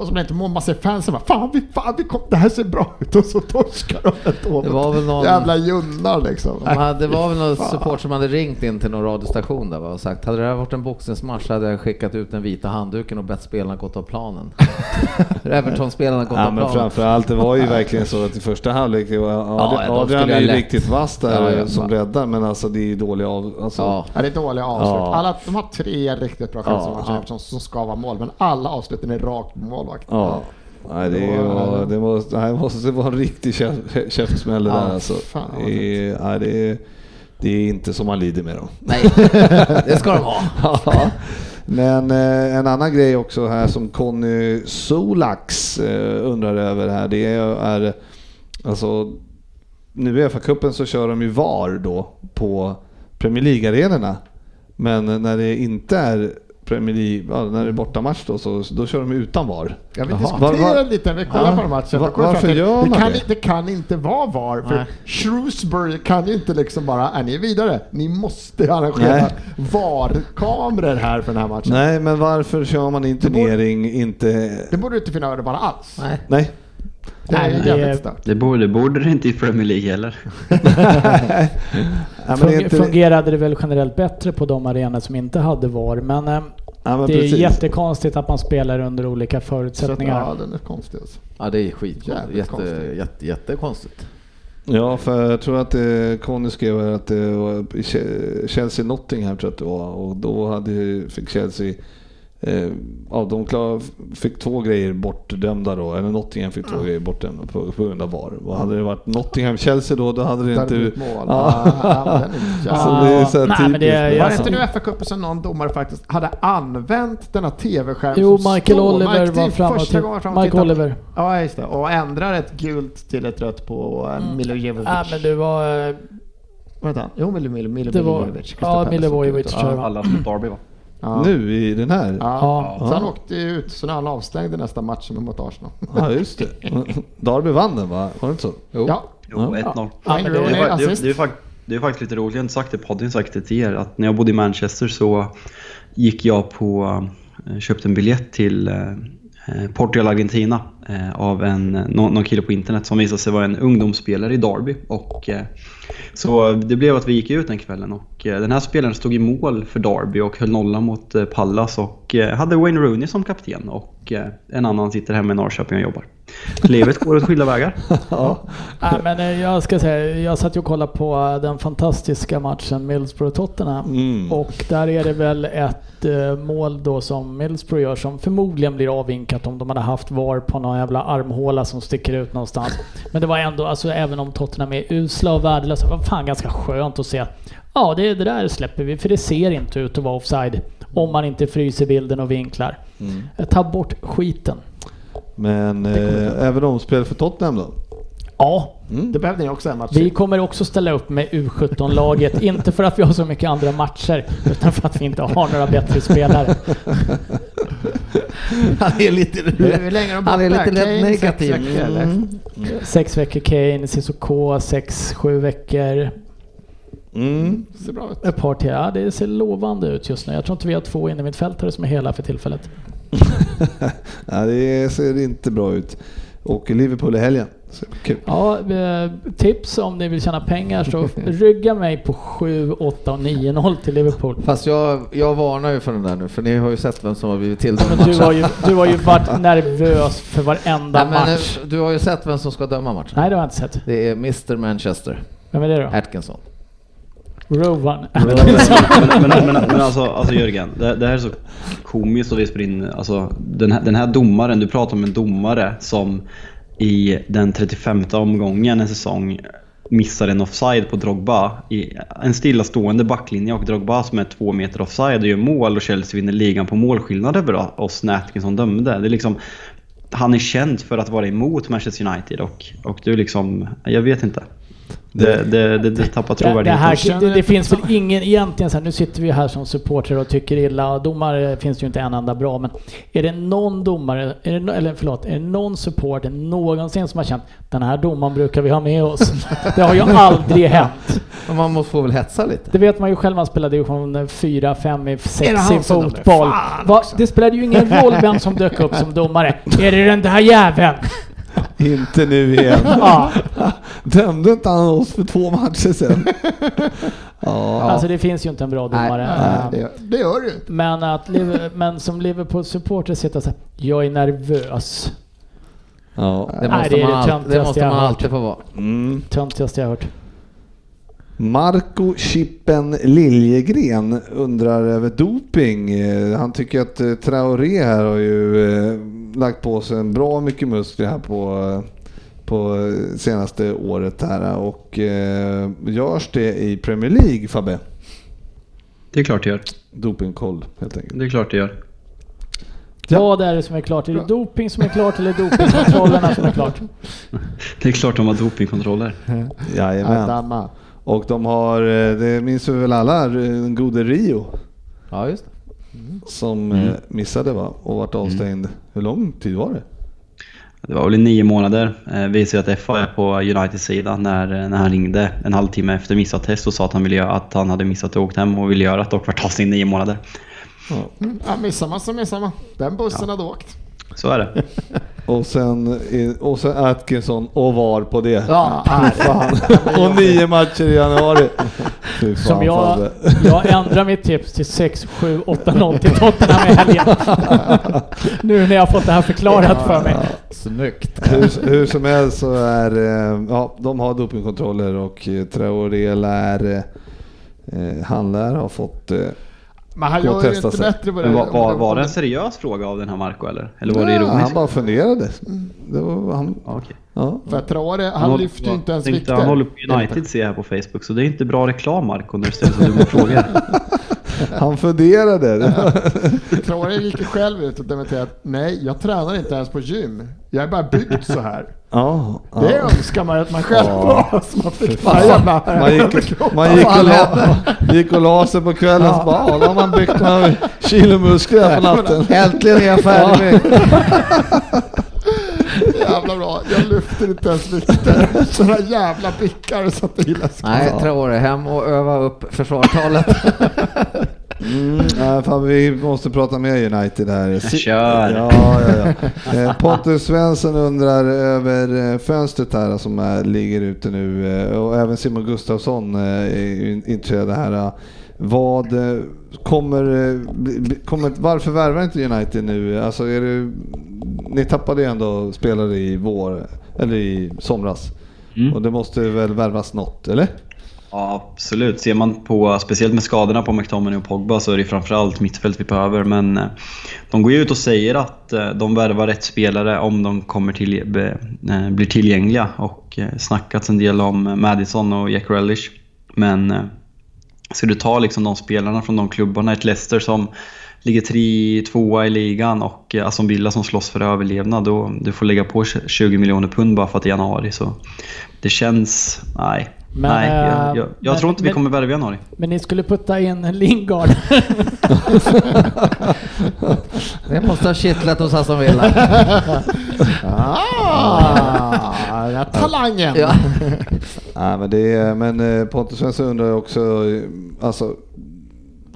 Och så blir det inte mål. Man ser fansen bara fan, vi, fan vi kom, det här ser bra ut och så torskar de ändå. Det var väl någon- Jävla junnar liksom. De hade, det var väl någon Fan. support som hade ringt in till någon radiostation där och sagt hade det här varit en boxningsmatch hade jag skickat ut den vita handduken och bett spelarna gått av planen. [LAUGHS] Everton-spelarna gått Ja av men planen. framförallt, det var ju verkligen så att i första halvlek, det var- Adrian, är ju riktigt vass där Ja, ja. som räddar, men alltså det är ju dåliga av... Alltså, Ja. Ja, det är dåliga avslut. Ja. Alla, de har tre riktigt bra chanser Ja, ja. Som ska vara mål, men alla avsluten är rakt på målvakt. Ja. Nej, det, var, det, nej, det måste vara en riktig käf- [LAUGHS] käftsmäll det Ja, där alltså. fan, det, är, nej, det, det är inte som man lider med dem. Nej, det ska de ha. [LAUGHS] Ja. Men eh, en annan grej också här som Conny Solax eh, undrar över här, det är, är alltså nu i FA-cupen så kör de ju VAR då på Premier League-arenorna. Men när det inte är Premier League, ja, när det är bortamatch då, så då kör de utan VAR. Jag vill Jaha. diskutera Var- var- lite, vi kollar Ja. på matchen. Va- då kommer vi varför till- gör det man kan, det? det kan inte vara VAR, för Nej. Shrewsbury kan ju inte liksom bara, är ni vidare? Ni måste arrangera. VAR-kameror här för den här matchen. Nej, men varför kör man i en Det borde- turnering inte... Det borde inte finnas det bara alls. Nej. Nej. Det är Nej, det-. Det borde, borde det inte i Premier League heller. [LAUGHS] [LAUGHS] Ja, det inte- Fungerade det väl generellt bättre på de arenor som inte hade VAR. Men, eh, Ja, men det är precis. jättekonstigt att man spelar under olika Så förutsättningar. ja, den är konstig alltså. Ja, det är skit. Jävligt Jätte, konstigt. jätte, jättekonstigt. Ja, för jag tror att eh, Conny skrev att det var i Che- Chelsea Nottingham tror jag att det var och då hade, fick Chelsea eh, ja, de klar, fick två grejer bortdömda då, eller Nottingham fick två grejer bortdömda på, på grund av VAR. Och hade det varit Nottingham-Chelsea då, då hade det Där inte... ett mål. Ja. Ja, ja, är jävla- [LAUGHS] Alltså, det är så här Nej, men det är- typiskt. Var det inte nu FA-cupen som någon domare faktiskt hade använt denna TV-skärm Jo, Michael står- Oliver Mike var Dean, fram och första gången fram och Mike tittade. Oliver. Ja, just det. Och ändrar ett gult till ett rött på mm. Milojevic. Nej, men det var... eh, Vänta, jo Milo, Milo, Milo, Milojevic. ja, tror jag. Alla som Derby va? Ja. Nu i den här? Ja. Ja. Så han åkte ut, så nu är han avstängd i nästa match mot Arsenal. Ja, just det. Darby vann den va? Var det inte så? Jo. Ja, Jo, 1-0. Ja, det- är, det, det, är, det är faktiskt lite roligt, jag har inte sagt det i podden, jag har sagt det till er, att när jag bodde i Manchester så gick jag på, eh, köpte en biljett till eh, eh, Portugal-Argentina eh, av en, någon, någon kille på internet som visade sig vara en ungdomsspelare i Derby. Och, så det blev att vi gick ut den kvällen och eh, den här spelaren stod i mål för Derby och höll nollan mot eh, Pallas och eh, hade Wayne Rooney som kapten och en annan sitter hemma i Norrköping och jobbar. Livet går åt skilda vägar. [LAUGHS] Ja. Nej, men jag ska säga, jag satt ju och kollade på den fantastiska matchen Middlesbrough-Tottenham. Mm. Och där är det väl ett mål då som Middlesbrough gör som förmodligen blir avvinkat om de hade haft VAR på någon jävla armhåla som sticker ut någonstans. Men det var ändå, alltså även om Tottenham är usla och värdelösa, det var fan ganska skönt att se. Ja, det, det där släpper vi för det ser inte ut att vara offside. Om man inte fryser bilden och vinklar. Mm. Ta bort skiten. Men eh, även omspel för Tottenham då? Ja, Mm. det behövde ni också en match Vi kommer också ställa upp med U17-laget, [LAUGHS] inte för att vi har så mycket andra matcher, utan för att vi inte har några bättre spelare. [LAUGHS] Han är lite, Hur länge är de han är lite lätt Kane, sex negativ. veckor? Mm. Sex veckor Kane, Cissoko, sex, sju veckor. Mm. Ser bra ut. Ett par till. Ja, det ser lovande ut just nu. Jag tror inte vi har två innermittfältare som är hela för tillfället. [LAUGHS] ja, det ser inte bra ut. Och Liverpool i helgen. Kul. Ja, eh, tips om ni vill tjäna pengar så [LAUGHS] rygga mig på 7, 8 och 9-0 till Liverpool. Fast jag, jag varnar ju för den där nu, för ni har ju sett vem som har blivit tildömd Men du har, ju, du har ju [LAUGHS] varit nervös för varenda Nej, men, match. du har ju sett vem som ska döma matchen. Nej, det har jag inte sett. Det är Mr Manchester, Vem är det då? Atkinson. Rowan. [LAUGHS] men, men, men, men alltså, alltså Jörgen, det, det här är så komiskt att vi spelar in, alltså den här, den här domaren, du pratar om en domare som i den 35 omgången en säsong missar en offside på Drogba i en stillastående backlinje och Drogba som är två meter offside och gör mål och Chelsea vinner ligan på målskillnad över oss när Atkinson dömde. Det är liksom, han är känd för att vara emot Manchester United och, och du liksom, jag vet inte. Det, det, det, det tappar Det, det, det, det finns väl ingen egentligen så här, nu sitter vi här som supportrar och tycker illa. Domare finns det ju inte en enda bra, men är det någon domare, är det, eller förlåt, är det någon supporter någonsin som har känt den här domaren brukar vi ha med oss? [LAUGHS] Det har ju aldrig hänt. Men man måste få väl hetsa lite. Det vet man ju själv, man spelade division 4, 5 i Är det 6 han i fotboll. Va, det spelade ju ingen roll vem som dök upp som domare. Är det den där jäveln? [LAUGHS] Inte nu igen. [LAUGHS] Ja. Dömde inte han oss för två matcher sedan? [LAUGHS] ja. Alltså det finns ju inte en bra domare. Nej, Ehm, det, det gör det ju inte. Men, att, men som Liverpool-supporter sitta så här, jag är nervös. ja. Det Nej, måste, det är man, det det måste jag man alltid få vara. Mm. Töntigaste jag har hört. Marco Chippen Liljegren undrar över doping. Han tycker att eh, Traoré här har ju eh, lagt på sig en bra mycket muskler här på, eh, på senaste året här och görs det i Premier League Fabbe? Det är klart det gör. Dopingkoll helt enkelt. Det är klart det gör. Ja. Vad är det som är klart? Är det doping som är klart eller dopingkontrollerna som är klart? [LAUGHS] Det är klart de har dopingkontroller. Jajamän. Och de har, eh, det minns vi väl alla, den gode Rio Ja, just det. som Mm. eh, missade va? och vart avstängd. Hur lång tid var det? Det var väl i nio månader. Eh, visar ju att FA är på Uniteds sida när, när han ringde en halvtimme efter missat test och sa att han, ville göra, att han hade missat och åkt hem och ville göra att och vart avstängd i nio månader. Mm, Ja, missar man så missar man. Den bussen hade åkt. Så är det. [LAUGHS] Och sen, och sen Atkinson och VAR på det. Ja, Fan. och nio matcher i januari. Fan, Som jag, jag ändrar mitt tips till 6, 7, 8, 0 till Tottenham i helgen. [LAUGHS] nu när jag har fått det här förklarat för mig. Snyggt. hur, hur som helst så är eh, ja, de har dopingkontroller och eh, Traoré lär, eh, han lär ha fått Men han gör ju inte sig. bättre på det. Var, var, var det en seriös fråga av den här Marco eller? Eller var det Ja, ironiskt? Han bara funderade. Det var, han, Ja, okej. ja. För Traore, han håller- lyfter ju inte ens vikter. Han håller på United ser jag här på Facebook, så det är inte bra reklam Marco när du ställer så dumma frågor. [LAUGHS] Han funderade. Traore gick själv ut och dementerade att nej, jag tränar inte ens på gym. Jag är bara byggd så här. Ja, ja. Det önskar man ju att man själv Ja. var. Så man fick jävla Man gick, [LAUGHS] man gick och, la, gick och la sig på kvällen så bara, ja, då har man byggt några kilo muskler på natten. Äntligen är jag färdig. [LAUGHS] Jävla bra. Jag lyfter inte ens vikter. Sådana jävla bickar så att det gillar Nej, Traore, hem och öva upp försvarstalet. [LAUGHS] Mm, nej, fan, vi måste prata mer United här. Si- Kör. Ja, ja, ja. Eh, Pontus Svensson undrar över eh, fönstret här som är, ligger ute nu eh, och även Simon Gustafsson eh, är ju intresserade här. Vad kommer, kommer, varför värvar inte United nu? Alltså är det, ni tappade ju ändå spelare i vår, eller i somras. Mm. Och det måste väl värvas något, eller? Ja, absolut. Ser man på, speciellt med skadorna på McTominay och Pogba, så är det framförallt mittfält vi behöver. Men eh, de går ju ut och säger att eh, de värvar rätt spelare om de kommer till, eh, be, blir tillgängliga. Och snackats en del om Madison och Jack Relish. Men ska du ta liksom de spelarna från de klubbarna, ett Leicester som ligger tre, tvåa i ligan och Aston Villa som slåss för överlevnad, då du får lägga på 20 miljoner pund bara för att det är januari. Så det känns... Nej. Men, nej, jag, eh, jag, jag men- tror inte vi men- kommer värva i januari. Men ni skulle putta in Lingard. [LAUGHS] Det måste ha kittlat hos Aston Villa. [LAUGHS] Ah, här talangen. Ja. Nej, men, det är, men eh, Pontus Svensson undrar också, eh, alltså,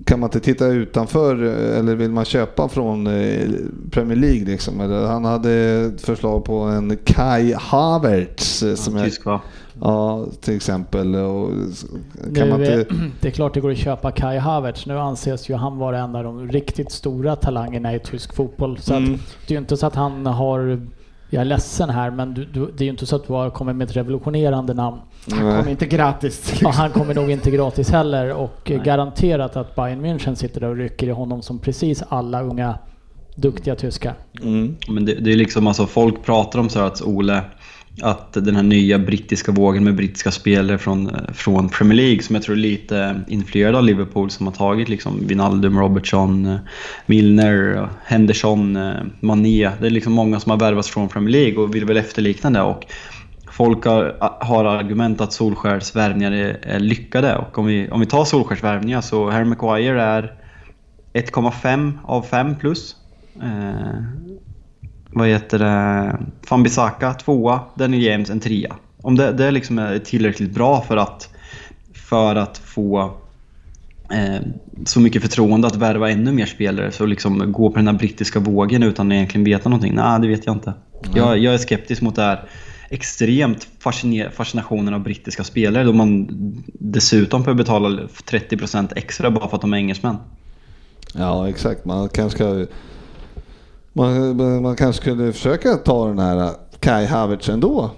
kan man inte titta utanför eh, eller vill man köpa från eh, Premier League? Liksom? Han hade ett förslag på en Kai Havertz. eh, Som är, Tysk va? ja, till exempel. Och, kan Nu, inte, [CLEARS THROAT] det är klart det går att köpa Kai Havertz. Nu anses ju han vara en av de riktigt stora talangerna i tysk fotboll. Så Mm. att, det är ju inte så att han har... Jag är ledsen här, men du, du, det är ju inte så att du har kommit med ett revolutionerande namn. Han kommer nej. inte gratis. Och han kommer nog inte gratis heller och eh, garanterat att Bayern München sitter där och rycker i honom som precis alla unga duktiga tyskar. Mm. Men det, det är liksom alltså, folk pratar om så här att Ole, att den här nya brittiska vågen med brittiska spelare från, från Premier League som jag tror är lite influerad av Liverpool som har tagit liksom Wijnaldum, Robertson, eh, Milner, eh, Henderson, eh, Mané. Det är liksom många som har värvats från Premier League och vill väl efterlikna det. Och folk har, har argument att Solskärs värvningar är, är lyckade och om vi, om vi tar Solskärs värvningar så Harry Maguire är 1,5 av 5 plus. Eh, vad heter det? Fambisaka tvåa, Daniel James en trea. Om det, det liksom är tillräckligt bra för att, för att få eh, så mycket förtroende att värva ännu mer spelare, så liksom gå på den här brittiska vågen utan att egentligen veta någonting. Nej, det vet jag inte. Jag, jag är skeptisk mot det här extremt fascinationen av brittiska spelare då man dessutom behöver betala 30% extra bara för att de är engelsmän. Ja, exakt. Man kanske ska, man, man kanske skulle försöka ta den här Kai Havertz ändå.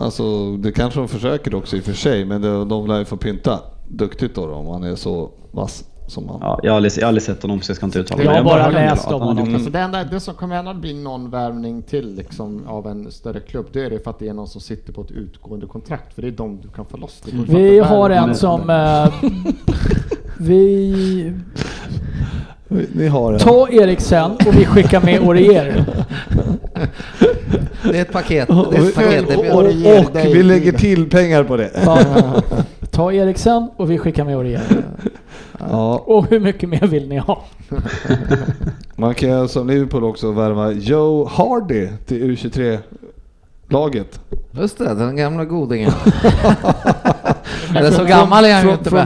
Alltså, det kanske de försöker också i och för sig, men de, de lär ju få pynta duktigt då, då om han är så vass som han. Ja, jag, har aldrig, jag har aldrig sett honom så jag ska inte uttala Jag mig. har bara läst att om honom. duktig. Alltså det, enda, det som kommer gärna bli någon värvning till liksom, av en större klubb, det är det för att det är någon som sitter på ett utgående kontrakt. För det är de du kan få loss. Det Vi att har en som... eh, [LAUGHS] vi... Ni har en. Ta Eriksen och vi skickar med Orier. Det är ett paket. Det är ett paket. Det Och, blir- och, och vi lägger till pengar på det. Ja. Ta Eriksen och vi skickar med Orier. Ja, Och hur mycket mer vill ni ha? man kan som Liverpool också värva Joe Hardy till U23-laget. Just det, den gamla godingen. [LAUGHS] Eller så gammal är han ju Från, inte. från,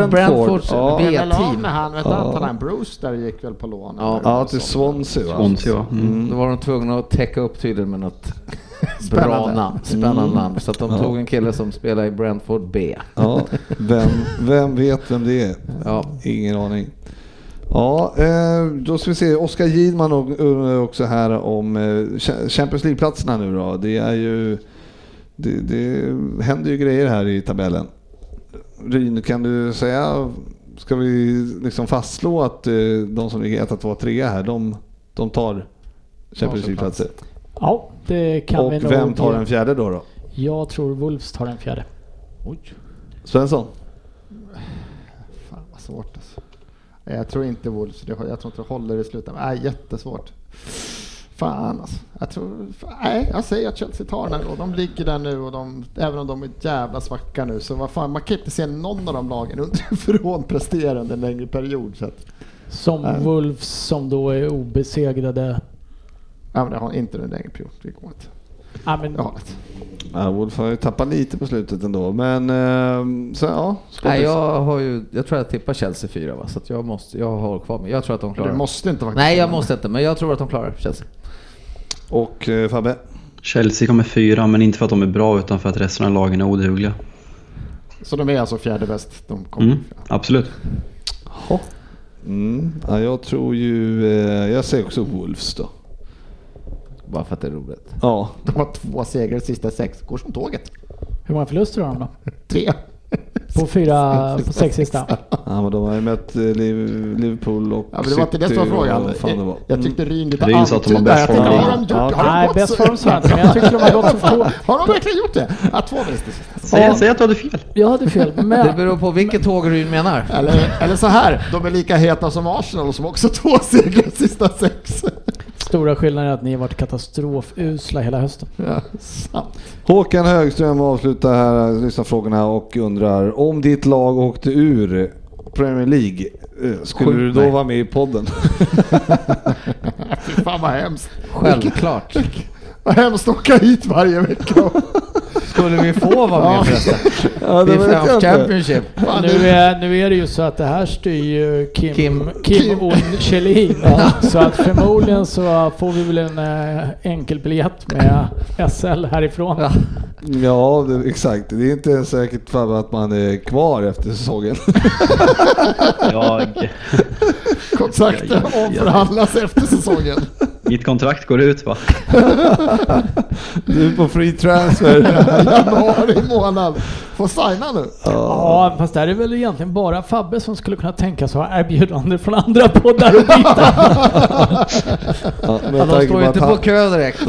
men- Brentford. Från Ja. B-team. med han, vet Ja. han, talang Bruce där gick väl på lån? Ja. ja, till. Swansea va? Swansea, ja. Mm. Då var de tvungna att täcka upp tydligen med något [LAUGHS] bra Spännande. namn. Spännande Mm. namn. Så att de Ja. tog en kille som spelar i Brentford B. Ja, vem, vem vet vem det är? Ja. Ingen aning. Ja, eh, då ska vi se. Oskar Gidman och- undrar också här om eh, Cha- Champions League-platserna nu då. Det är ju... Det, det händer ju grejer här i tabellen. Ryn, kan du säga... Ska vi liksom fastslå att eh, de som ligger 1, 2, 3 här, de, de tar Champions League-platser? Ja, det kan Och vi nog... vem tar den fjärde då? då? Jag tror Wolves tar den fjärde. Svensson? Fan vad svårt alltså. Jag tror inte Wolves, jag tror inte det håller i slutändan. Nej, jättesvårt. Fan alltså. Jag, tror, nej, jag säger att Chelsea tar den här och de ligger där nu och de, även om de är jävla svacka nu så vad fan, man kan inte se någon av de lagen underifrån prestera under en [LAUGHS] längre period. Så att, Som Nej. Wolves som då är obesegrade. ja, men jag har inte en längre period. Det går inte. Ja, men, Jag har det. Ja, Wolf har ju tappat lite på slutet ändå, men eh, så ja. Nej, jag har ju, jag tror jag tippar Chelsea fyra va, så att jag måste, jag har kvar mig. Jag tror att de klarar Du det. måste inte vara Nej, jag måste inte, men jag tror att de klarar Chelsea. Och eh, Fabbe? Chelsea kommer fyra, men inte för att de är bra utan för att resten av lagen är odugliga. Så de är alltså fjärde bäst. De kommer Mm, absolut. Mm. Ja, jag tror ju, eh, jag säger också Wolves då. Bara för att det är roligt. Ja, De har två segrar i sista sex. Går som tåget. hur många förluster har de då? Tre. På fyra, på sex sista? ja men de har ju mött eh, Liv- Liverpool och Ja, men det var inte det som var frågan. det var. Jag tyckte Ryn lite Ryn sa att de har antydde bäst. Jag form. Nej, bäst form sa jag men jag tyckte de har gått två. [LAUGHS] Har de verkligen gjort det? Ja, två vinster. Säg, säg att du hade fel. Jag hade fel, Det men beror på vilket tåg Ryn menar. Eller, eller så här, de är lika heta som Arsenal som också två segrar sista sex. Stora skillnaden är att ni har varit katastrofusla hela hösten. Ja, sant. Håkan Högström avslutar här lyssnarfrågorna och undrar om ditt lag åkte ur Premier League, eh, skulle du då vara med i podden? [LAUGHS] Fy fan vad hemskt. Självklart. Vad hemskt att åka hit varje vecka. Skulle vi få vara med förresten? Ja, Vi är fram Championship. Fan, Nu det- är, nu är det ju så att det här styr ju Kim, Kim- Kim, Kim. och Kjellin. Så att förmodligen så får vi väl en eh, enkelbiljett med SL härifrån. Ja. Ja, det, exakt. Det är inte ens säkert för att man är kvar efter säsongen. Jag, ja. omförhandlas efter säsongen. Mitt kontrakt går ut va? [LAUGHS] Du är på free transfer. [LAUGHS] Januari månad. Får signa nu. Ja, fast där är väl egentligen bara Fabbe som skulle kunna tänka sig ha erbjudande från andra poddar och byta. [LAUGHS] Ja, de står ju inte på kö direkt.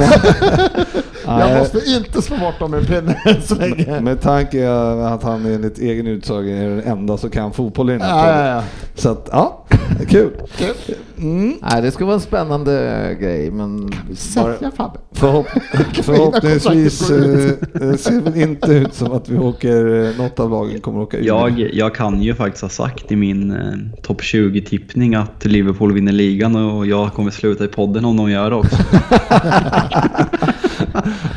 Jag måste inte slå bort dem i pinnen så länge. Med tanke att han enligt egen utsago är den enda som kan fotboll i den här Ja, podden. ja, ja. Så att, ja, kul. Mm. Nej, det skulle vara en spännande grej, men bara, Sälja Fabbe. Förhopp [LAUGHS] förhoppningsvis eh, det ser väl inte ut som att vi åker, eh, något av lagen kommer åka ur. Jag, jag kan ju faktiskt ha sagt i min eh, topp 20-tippning att Liverpool vinner ligan och jag kommer sluta i podden om de gör det också. [LAUGHS]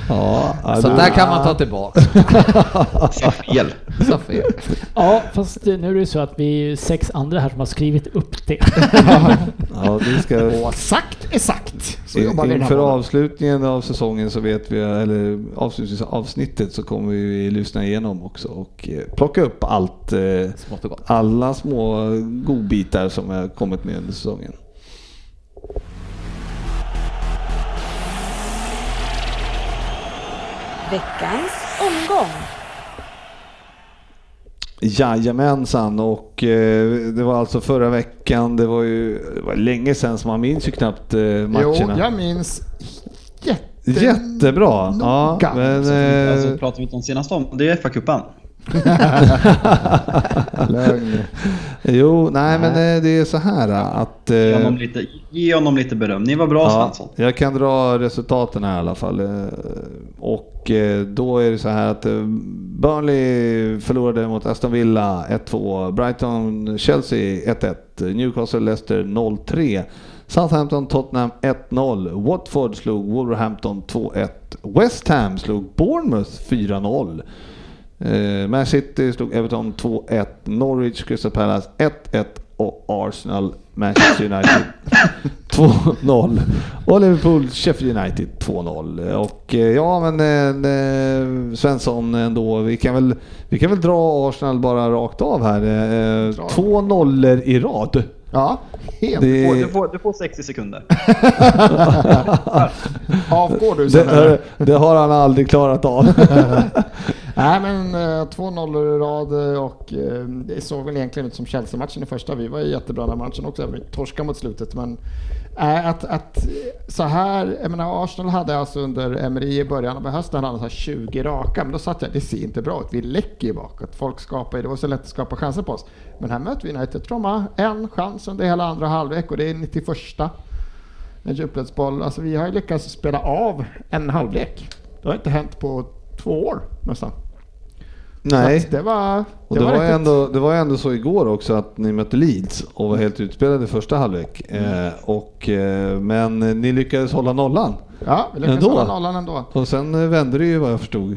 Ja, så du- där kan man ta tillbaka. [LAUGHS] Sa fel. Så fel. Ja, fast nu är det ju så att vi är ju sex andra här som har skrivit upp det. Ja, vi ska, [LAUGHS] Och sagt är sagt. Så jobbar vi in, den här inför avslutningen av säsongen så vet vi, eller avslutningsavsnittet så kommer vi lyssna igenom också och eh, plocka upp allt, eh, Smått och gott. alla små godbitar som har kommit med under säsongen. Veckans omgång. Jajamensan och eh, det var alltså förra veckan, det var ju det var länge sedan så man minns ju knappt eh, Jo, matcherna. jag minns jätte... Jättebra! Ja, noga. men, Alltså, eh, pratar vi inte om senaste om, det är FA-cupen. [LAUGHS] Lögn. jo, nej men eh, det är så här att... Ge eh, honom lite, ge honom lite beröm. Ni var bra Ja, Svensson. jag kan dra resultaten här i alla fall. Eh, Och eh, då är det så här att eh, Burnley förlorade mot Aston Villa 1-2, Brighton Chelsea 1-1, Newcastle Leicester 0-3, Southampton Tottenham 1-0, Watford slog Wolverhampton 2-1, West Ham slog Bournemouth 4-0. Eh, Man City slog Everton 2-1, Norwich Crystal Palace 1-1 och Arsenal Manchester United [LAUGHS] 2-0. Och Liverpool Sheffield United 2-0. Och eh, ja men eh, eh, Svensson ändå, vi kan, väl, vi kan väl dra Arsenal bara rakt av här. Eh, två nollor i rad. Ja, helt. Det, Du får, du får 60 sekunder. [LAUGHS] Avgår du sen det, det har han aldrig klarat av. [LAUGHS] Nej men eh, två nollor i rad eh, och eh, det såg väl egentligen ut som Chelsea-matchen i första. Vi var ju jättebra den matchen också, vi torskade mot slutet. Men eh, att, att så här, jag menar Arsenal hade alltså under Emery i början av hösten hade så här 20 raka, men då satt jag, det ser inte bra ut, vi läcker ju bakåt. Folk skapar ju, det var så lätt att skapa chanser på oss. Men här möter vi United, tror man, en chans under hela andra halvlek och det är 91 en djupledsboll. Alltså vi har ju lyckats spela av en halvlek. Det har inte hänt på två år nästan. Nej, det var... och det var, riktigt- ändå, det var ändå så igår också att ni mötte Leeds och var helt utspelade i första halvlek. Mm. Eh, och, eh, men ni lyckades hålla nollan. Ja, vi lyckades Ändå? hålla nollan ändå. Och sen eh, vände det ju vad jag förstod.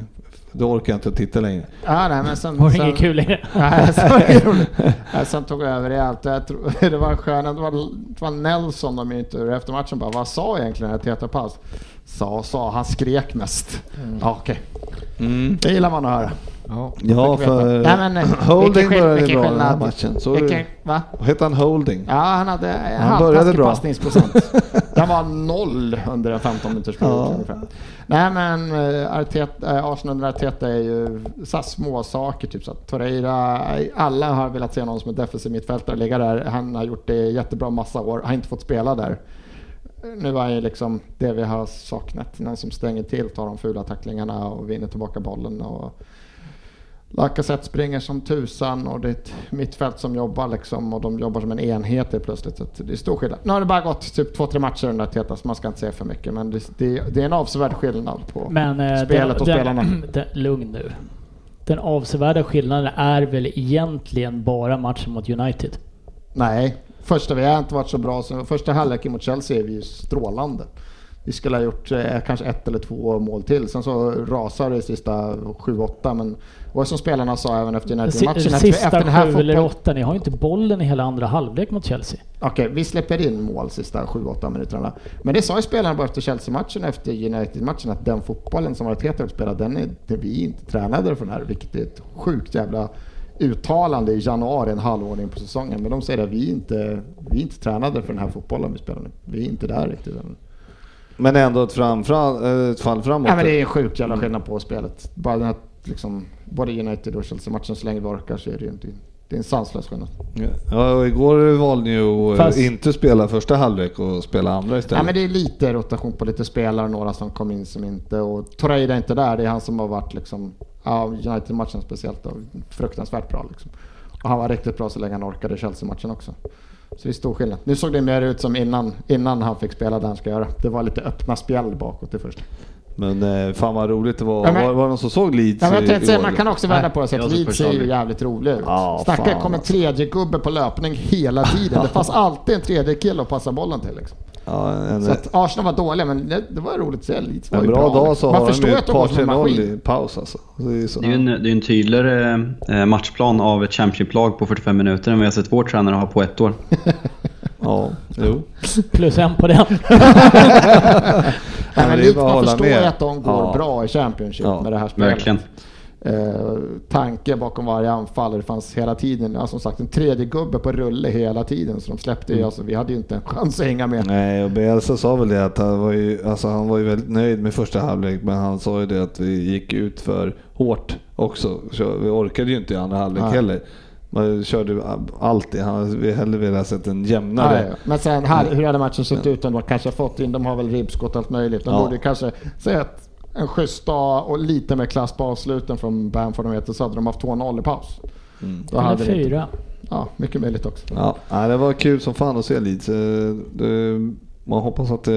Då orkar jag inte titta längre. Ja, nej, men sen... Var det inget kul längre? [LAUGHS] Nej, var sen tog jag över rejält. Jag [LAUGHS] det var skönt. Det var, det var Nelson de intervjuade efter matchen bara, vad sa egentligen när Teta Paus? Sa, sa, han skrek mest. Ja, okej. Det gillar man att höra. Ja. Ja, för Nej, men, eh, [CLEARS THROAT] Holding vilken började vilken bra den här matchen. Så Vilken, va? Hette han? Holding? Ja, han hade en Han började bra. passningsprocent. [LAUGHS] Den var noll under en 15 minuters period Ja. ungefär. Nej men eh, Arteta, eh, Arsenal under Arteta är ju så små saker typ så att Torreira, eh, alla har velat se någon som är defensiv mittfältare ligga där. Han har gjort det jättebra massa år, har inte fått spela där. Nu var ju liksom det vi har saknat, någon som stänger till, tar de fula tacklingarna och vinner tillbaka bollen. Och Lacazette springer som tusan och det är ett mittfält som jobbar liksom och de jobbar som en enhet helt plötsligt. Så det är stor skillnad. Nu har det bara gått typ två, tre matcher under Teta så man ska inte säga för mycket men det, det, det är en avsevärd skillnad på Men eh, spelet och den, spelarna. Den, [CLEARS THROAT] lugn nu. Den avsevärda skillnaden är väl egentligen bara matchen mot United? Nej, första vi har inte varit så bra. Så första halvleken mot Chelsea är vi ju strålande. Vi skulle ha gjort eh, kanske ett eller två mål till. Sen så rasar det i sista 7-8 men det som spelarna sa även efter United-matchen. Sista efter den här sju eller fotboll- åtta, ni har ju inte bollen i hela andra halvlek mot Chelsea. Okej, vi släpper in mål sista 7-8 minuterna. Men det sa ju spelarna bara efter Chelsea-matchen efter United-matchen att den fotbollen som Arteta har spelat, den är det vi inte tränade för den här. Vilket är ett sjukt jävla uttalande i januari, en halvår in på säsongen. Men de säger att vi inte, vi inte tränade för den här fotbollen vi spelar nu. Vi är inte där riktigt än. Men ändå ett, fram, fram, eh, ett fall framåt. Ja, men det är en sjuk jävla skillnad på spelet. Bara den här, liksom, både United och Chelsea-matchen, så länge vi orkar så är det ju inte det är en sanslös skillnad. Ja, och igår valde ni att Fast- inte spela första halvlek och spela andra istället. Ja, men det är lite rotation på lite spelare, några som kom in som inte. Och Torreira är inte där, det är han som har varit liksom, ja, United-matchen speciellt då, fruktansvärt bra liksom. Och han var riktigt bra så länge han orkade Chelsea-matchen också. Så det är stor skillnad. Nu såg det mer ut som innan, innan han fick spela det han ska göra. Det var lite öppna spjäll bakåt i första. Men eh, fan vad roligt det var. Ja, men- var, var det någon som såg Leeds Ja, men jag i- säga, man kan också vända på det såg Leeds ser ju jävligt rolig ut. Ja, Snacka, kom en alltså. tredje gubbe på löpning hela tiden. Det fanns [LAUGHS] alltid en tredje kille att passa bollen till. Liksom. Ja, en, Så att Arsenal var dåliga, men det, det var roligt att se. Leeds var en bra bra. dag så Man har de förstår ju att ett par går som en 3-0 maskin. i paus alltså. Så det är så. Det är ju en, det är en tydligare eh, matchplan av ett Championship-lag på 45 minuter än vad jag sett vår tränare ha på ett år. [LAUGHS] Ja, jo. Plus en på den. [LAUGHS] Nej, men det är Leeds, man förstår ju att de går Ja. bra i Championship Ja, med det här spelet. Verkligen. Eh, tanke bakom varje anfall, det fanns hela tiden, ja, som sagt en tredje gubbe på rulle hela tiden. Så de släppte Mm. ju, alltså, vi hade ju inte en chans att hänga med. Nej, och Bielsa sa väl det att han var ju, alltså han var ju väldigt nöjd med första halvlek, men han sa ju det att vi gick ut för hårt också. Så vi orkade ju inte i andra halvlek Nej. heller. Man körde alltid. Han hade hellre velat sett en jämnare. Ja. Men sen, här, hur hade matchen sett ut om de kanske fått in, de har väl ribbskott och allt möjligt. De Ja. borde kanske säga att en schysst dag och lite mer klass på avsluten från Bamford och Meter så hade de haft 2-0 i paus. Då Eller fyra. Ja, mycket möjligt också. Ja, det var kul som fan att se Leeds. Eh, Man hoppas att eh,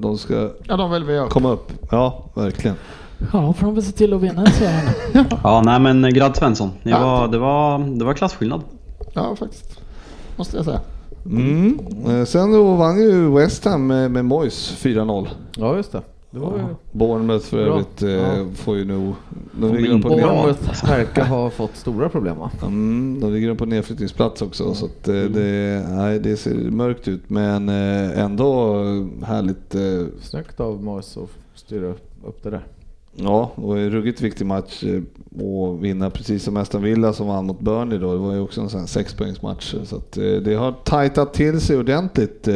de ska Ja, de vill vi upp. komma upp. Ja, verkligen. Ja, får de väl se till att vinna serien. [LAUGHS] Ja, nej men Grad Svensson. Det Ja. var, det var, det var klasskillnad. Ja, faktiskt. Måste jag säga. Mm. Eh, Sen då vann ju West Ham med, med Moyes 4-0. Ja, just det. Bournemouth för övrigt eh, Ja. får ju nog... De ligger in på, Bournemouth [LAUGHS] verkar ha fått stora problem va? mm, de ligger på nedflyttningsplats också så att, eh, det, nej, det ser mörkt ut men eh, ändå härligt. eh, Snyggt av Moise att styra upp det där. Ja, det var en ruggigt viktig match att vinna precis som Aston Villa som vann mot Burnley då. Det var ju också en sån här sexpoängsmatch så att det har tajtat till sig ordentligt.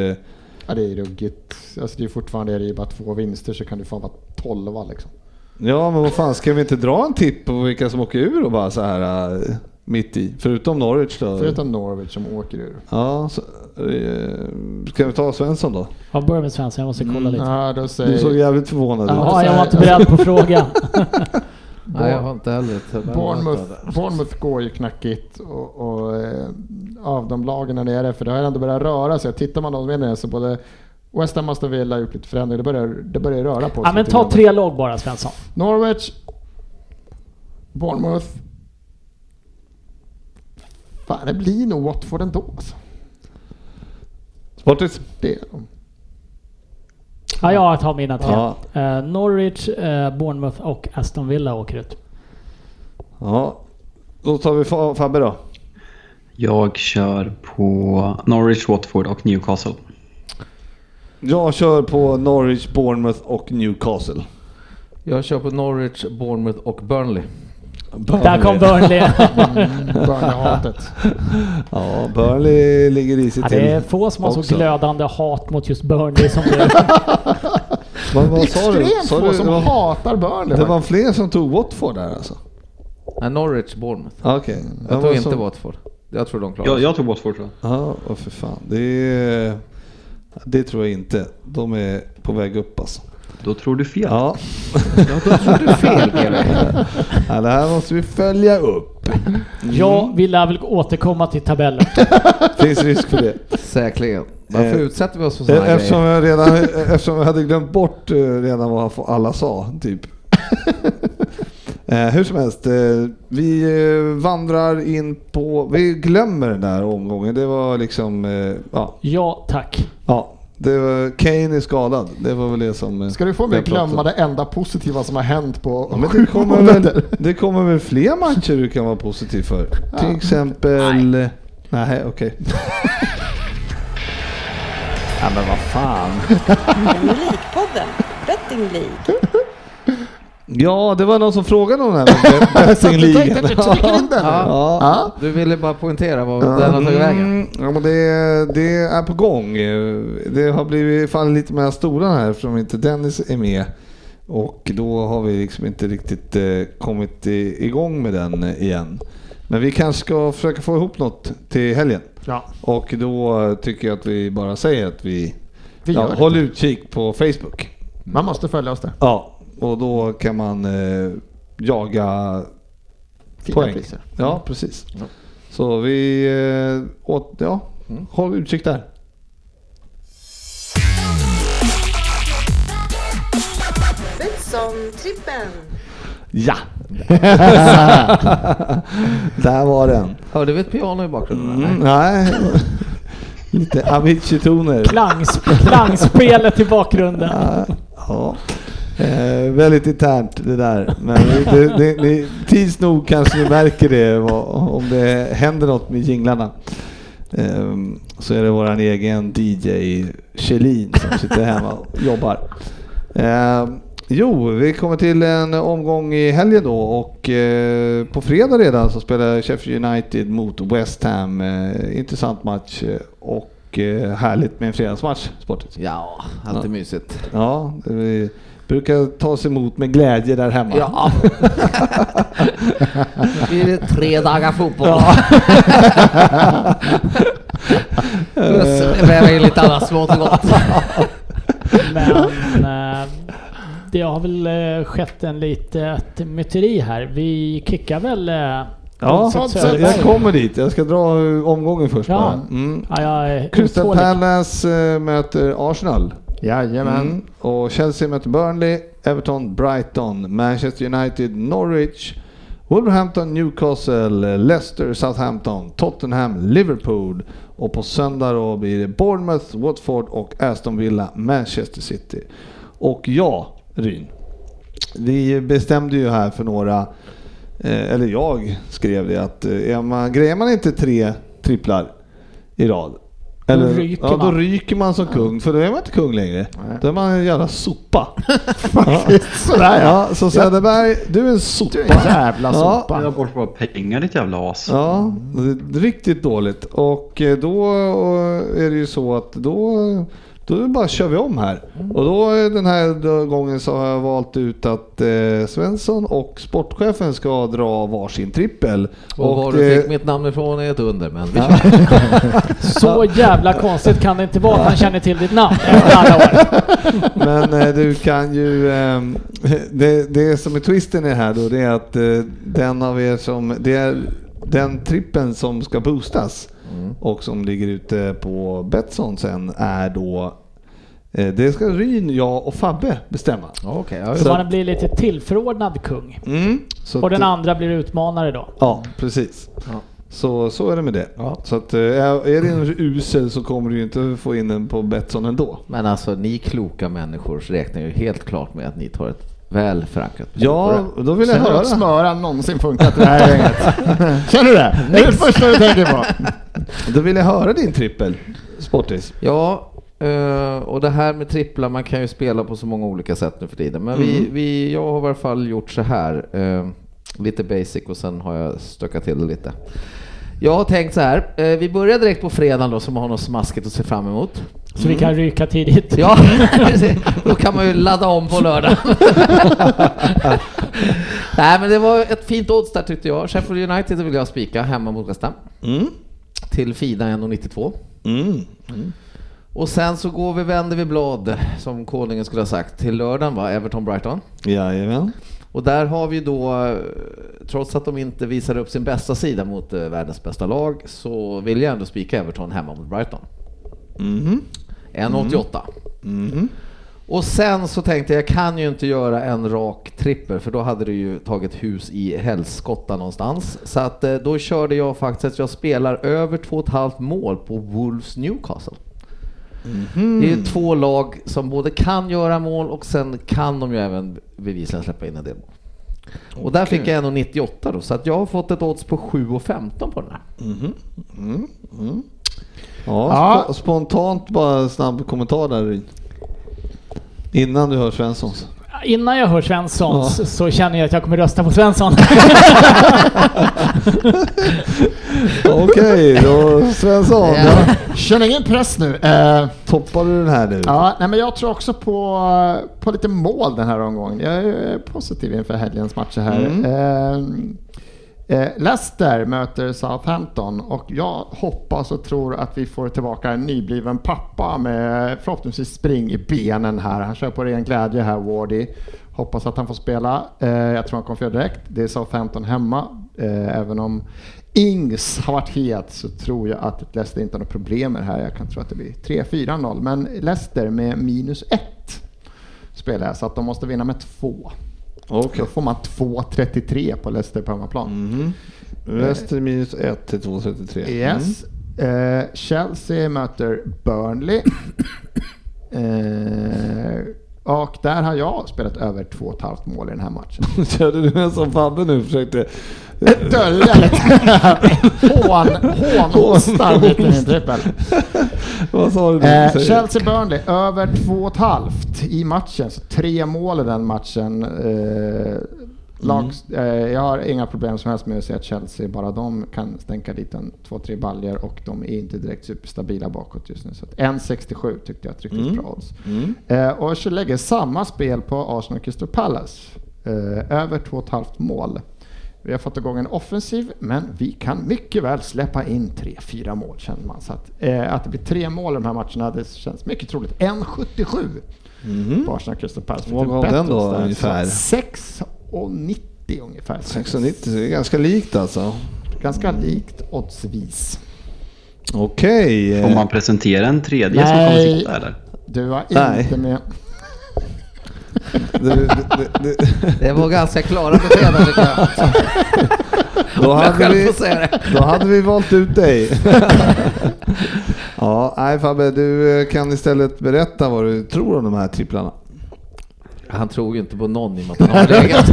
Ja, det är ruggigt. Alltså, det är fortfarande är det bara två vinster så kan du fan vara 12 liksom. Ja, men vad fan, ska vi inte dra en tipp på vilka som åker ur och bara så här eh, mitt i? Förutom Norwich då? Förutom Norwich som åker ur. Ja, så, eh, ska vi ta Svensson då? Ja, börja med Svensson, jag måste kolla lite. Ja, då Du säger... såg jävligt förvånad ut. Jaha, jag var inte beredd på frågan. [LAUGHS] Nej, jag har inte heller... Bournemouth, Bournemouth går ju knackigt och, och eh, av de lagen där nere, för det har ändå börjat röra sig. Tittar man dem med så både West Ham måste vilja ha gjort lite förändring. Det börjar, det börjar röra på sig. Ja, men ta grann. tre lag bara Svensson. Norwich. Bournemouth. Fan, det blir nog Watford ändå alltså. Sportis? Det är de. Ja, jag tar mina tre. Ja. Eh, Norwich, eh, Bournemouth och Aston Villa åker ut. Ja. Då tar vi Fa- Fabbe då. Jag kör på Norwich, Watford och Newcastle. Jag kör på Norwich, Bournemouth och Newcastle. Jag kör på Norwich, Bournemouth och Burnley. Där kom Burnley. [LAUGHS] Burnley-hatet. Ja, Burnley ligger i sig ja, till. det är få som har så glödande hat mot just Burnley som du. [LAUGHS] Vad, vad sa du? Sa få du som det, var, hatar Burnley. det var fler som tog Watford där alltså? Nej, Norwich, Bournemouth. Ah, Okej. Jag Ja, tog inte så- Watford. Jag tror de klarar Jag, sig. jag tog Watford tror jag. Ja, åh för fan. Det, är, det tror jag inte. De är på väg upp alltså. Då tror du fel. Ja. Ja, då tror du fel [LAUGHS] ja, det här måste vi följa upp. Jag vill väl återkomma till tabellen. [LAUGHS] Finns risk för det. Säkerligen. Varför Eh, utsätter vi oss för sådana här Eftersom grejer? jag, redan, eftersom jag hade glömt bort eh, redan vad alla sa, typ. [LAUGHS] Eh, hur som helst, eh, vi eh, vandrar in på... Vi glömmer den där omgången. Det var liksom... eh, Ja, Ja, tack. ja. Det var, Kane är skadad. Det var väl det som... eh, Ska du få mig pratade glömma det enda positiva som har hänt på Ja, men sju det, kommer månader? väl, det kommer väl fler matcher du kan vara positiv för? Till exempel... Nej, Nej okej. [LAUGHS] ja, men vad fan. [LAUGHS] League-podden. Betting League. Ja, det var någon som frågade om den här bettingligan. [LAUGHS] du trycker in den. Ja. Ja. Du ville bara poängtera vad den har tagit vägen. Mm, ja, men det, det är på gång. Det har blivit fallit lite mellan stolarna här eftersom inte Dennis är med. Och då har vi liksom inte riktigt eh, kommit i, igång med den igen. Men vi kanske ska försöka få ihop något till helgen. Ja, Och då tycker jag att vi bara säger att vi, vi ja, håll utkik på Facebook. Man måste följa oss där. Ja, och då kan man eh, jaga Fina poäng. priser. Ja, precis. Så vi eh, åt, ja, håll utkik där. Betsson-trippen. Ja! [LAUGHS] där var den. Hörde vi ett piano i bakgrunden? Mm, nej. Lite Avicii-toner. Klangsp- klangspelet i bakgrunden. Ja. Eh, väldigt internt det där. Men det, det, det, tids nog kanske ni märker det om det händer något med jinglarna. Ehm, så är det våran egen DJ Kjellin som sitter hemma och jobbar. Ehm, jo, vi kommer till en omgång i helgen då och eh, på fredag redan så spelar Sheffield United mot West Ham. Eh, intressant match eh, och eh, härligt med en fredagsmatch, sportigt. Ja, alltid mysigt. Ja, vi brukar tas emot med glädje där hemma. Ja. Nu [LAUGHS] blir det tre dagar fotboll. Väva in lite annat smått och gott. Men eh, det har väl eh, skett en litet myteri här. Vi kickar väl eh, Ja, jag, kommer dit. Jag ska dra omgången först Ja. bara. Mm. Ja, Crystal. Palace möter Arsenal. Jajamän. Mm. Och Chelsea möter Burnley, Everton, Brighton, Manchester United, Norwich, Wolverhampton, Newcastle, Leicester, Southampton, Tottenham, Liverpool. Och på söndag då blir det Bournemouth, Watford och Aston Villa, Manchester City. Och ja, Ryn. Vi bestämde ju här för några, eh, eller jag skrev det att eh, är man, grejer man inte tre tripplar i rad eller, ryker ja, då man. ryker man som kung, för då är man inte kung längre. Då är man en jävla sopa. [LAUGHS] Sådär ja. ja, så Söderberg, du är en sopa. Du är en jävla Ja. sopa. Jag har bort bara pengar ditt jävla as. Ja, det är riktigt dåligt. Och eh, då är det ju så att då, då bara kör vi om här. Och då eh, den här gången så har jag valt ut att eh, Svensson och sportchefen ska dra varsin trippel. Och var det- du fick mitt namn ifrån är ett under, men kör. [LAUGHS] Så jävla konstigt kan det inte vara att han känner till ditt namn efter alla år. [LAUGHS] Men eh, du kan ju... ehm, det, det som är twisten i det här då, det är att eh, den av er som... Det är den trippen som ska boostas och som ligger ute på Betsson sen är då Eh, Det ska Ryn, jag och Fabbe bestämma. Okej, ja, Så Så- man blir lite tillförordnad kung. Mm. Så Och den andra blir utmanare då. Ja, precis. Ja. Så, så är det med det. Ja. Så att, eh, är det en usel så kommer du ju inte få in den på Betsson ändå. Men alltså ni kloka människor räknar ju helt klart med att ni tar ett väl förankrat beslut Ja, då vill jag Känner höra. att smöra någonsin funkat i [LAUGHS] det här gänget? [LAUGHS] Känner du det? Det är det första du tänker på. Då vill jag höra din trippel, Sportis. Ja, eh, och det här med tripplar, man kan ju spela på så många olika sätt nu för tiden. Men vi, vi, jag har i alla fall gjort så här, eh, lite basic och sen har jag stökat till det lite. Jag har tänkt så här, eh, vi börjar direkt på fredagen då som har något smaskigt att se fram emot. Så vi kan ryka tidigt. Ja, [LAUGHS] då kan man ju ladda om på lördag. [LAUGHS] Nej men det var ett fint odds där tyckte jag. Sheffield United vill jag spika hemma mot West Ham. Mm. Till Fida 1,92. Mm. Och sen så går vi, vänder vi blad, som konungen skulle ha sagt, till lördagen va, Everton-Brighton. Jajamän. Och där har vi då, trots att de inte visar upp sin bästa sida mot eh, världens bästa lag, så vill jag ändå spika Everton hemma mot Brighton. Mhm. 1,88. Mhm. Och sen så tänkte jag, jag kan ju inte göra en rak trippel för då hade det ju tagit hus i helskotta någonstans. Så att eh, då körde jag faktiskt att jag spelar över 2,5 mål på Wolves Newcastle. Mhm. Det är ju två lag som både kan göra mål och sen kan de ju även bevisligen släppa in en del mål. Och där fick jag 1,98 då, så att jag har fått ett odds på 7,15 på den här. Ja, Ja. sp- spontant bara snabb kommentar där. Innan du hör Svenssons. Innan jag hör Svenssons så känner jag att jag kommer rösta på Svensson. [LAUGHS] Okej, då Svensson. Ja. Känner ingen press nu. Eh, Toppar du den här nu? ja, nej, men jag tror också på, på lite mål den här omgången. Jag är positiv inför helgens matcher här. Mm. Eh, eh, Leicester möter Southampton och jag hoppas och tror att vi får tillbaka en nybliven pappa med förhoppningsvis spring i benen här. Han kör på ren glädje här, Wardy. Hoppas att han får spela. Eh, jag tror han kommer få göra direkt. Det är Southampton hemma. Eh, även om Ings har varit het så tror jag att Leicester inte har några problem med det här. Jag kan tro att det blir 3-4-0. Men Leicester med minus 1 spelar jag, så att de måste vinna med 2. Okej. Då får man 2.33 på Leicester på hemmaplan. Mhm. Leicester minus 1 till 2,33. Yes. Eh, Chelsea möter Burnley. [COUGHS] eh, och där har jag spelat över 2,5 mål i den här matchen. Mm. [LAUGHS] Körde du en som Fabbe nu försökte? Dölja lite hån, hånhostar mitt i min trippel. Vad sa du? Eh. Chelsea-Burnley över 2,5 i matchen. Så tre mål i den matchen. Eh, lag, eh, jag har inga problem som helst med att se att Chelsea, bara de kan stänka dit en 2-3 baljor och de är inte direkt superstabila bakåt just nu. Så att 1,67 tyckte jag är ett riktigt Mm. bra odds. Mm. Eh, och jag lägger samma spel på Arsenal Crystal Palace. Eh, över 2,5 mål. Vi har fått igång en offensiv, men vi kan mycket väl släppa in 3-4 mål känner man. Så att, eh, att det blir tre mål i de här matcherna, det känns mycket troligt. 1,77 Mhm. på Arsenal Crystal Palace. Vad gav den då ungefär? 6,90 ungefär. 6,90 så det är ganska likt alltså. Ganska likt oddsvis. Okej. eh, Om man presenterar en tredje som kommer Nej. sitta eller? Du var Nej. inte med. Det, det, det, Det var ganska klara besked här, tycker jag. då, hade vi, det. då hade vi valt ut dig. ja, nej Fabbe, du eh, kan istället berätta vad du tror om de här tripplarna. Han tror ju inte på någon i och med att han har [LAUGHS] legat.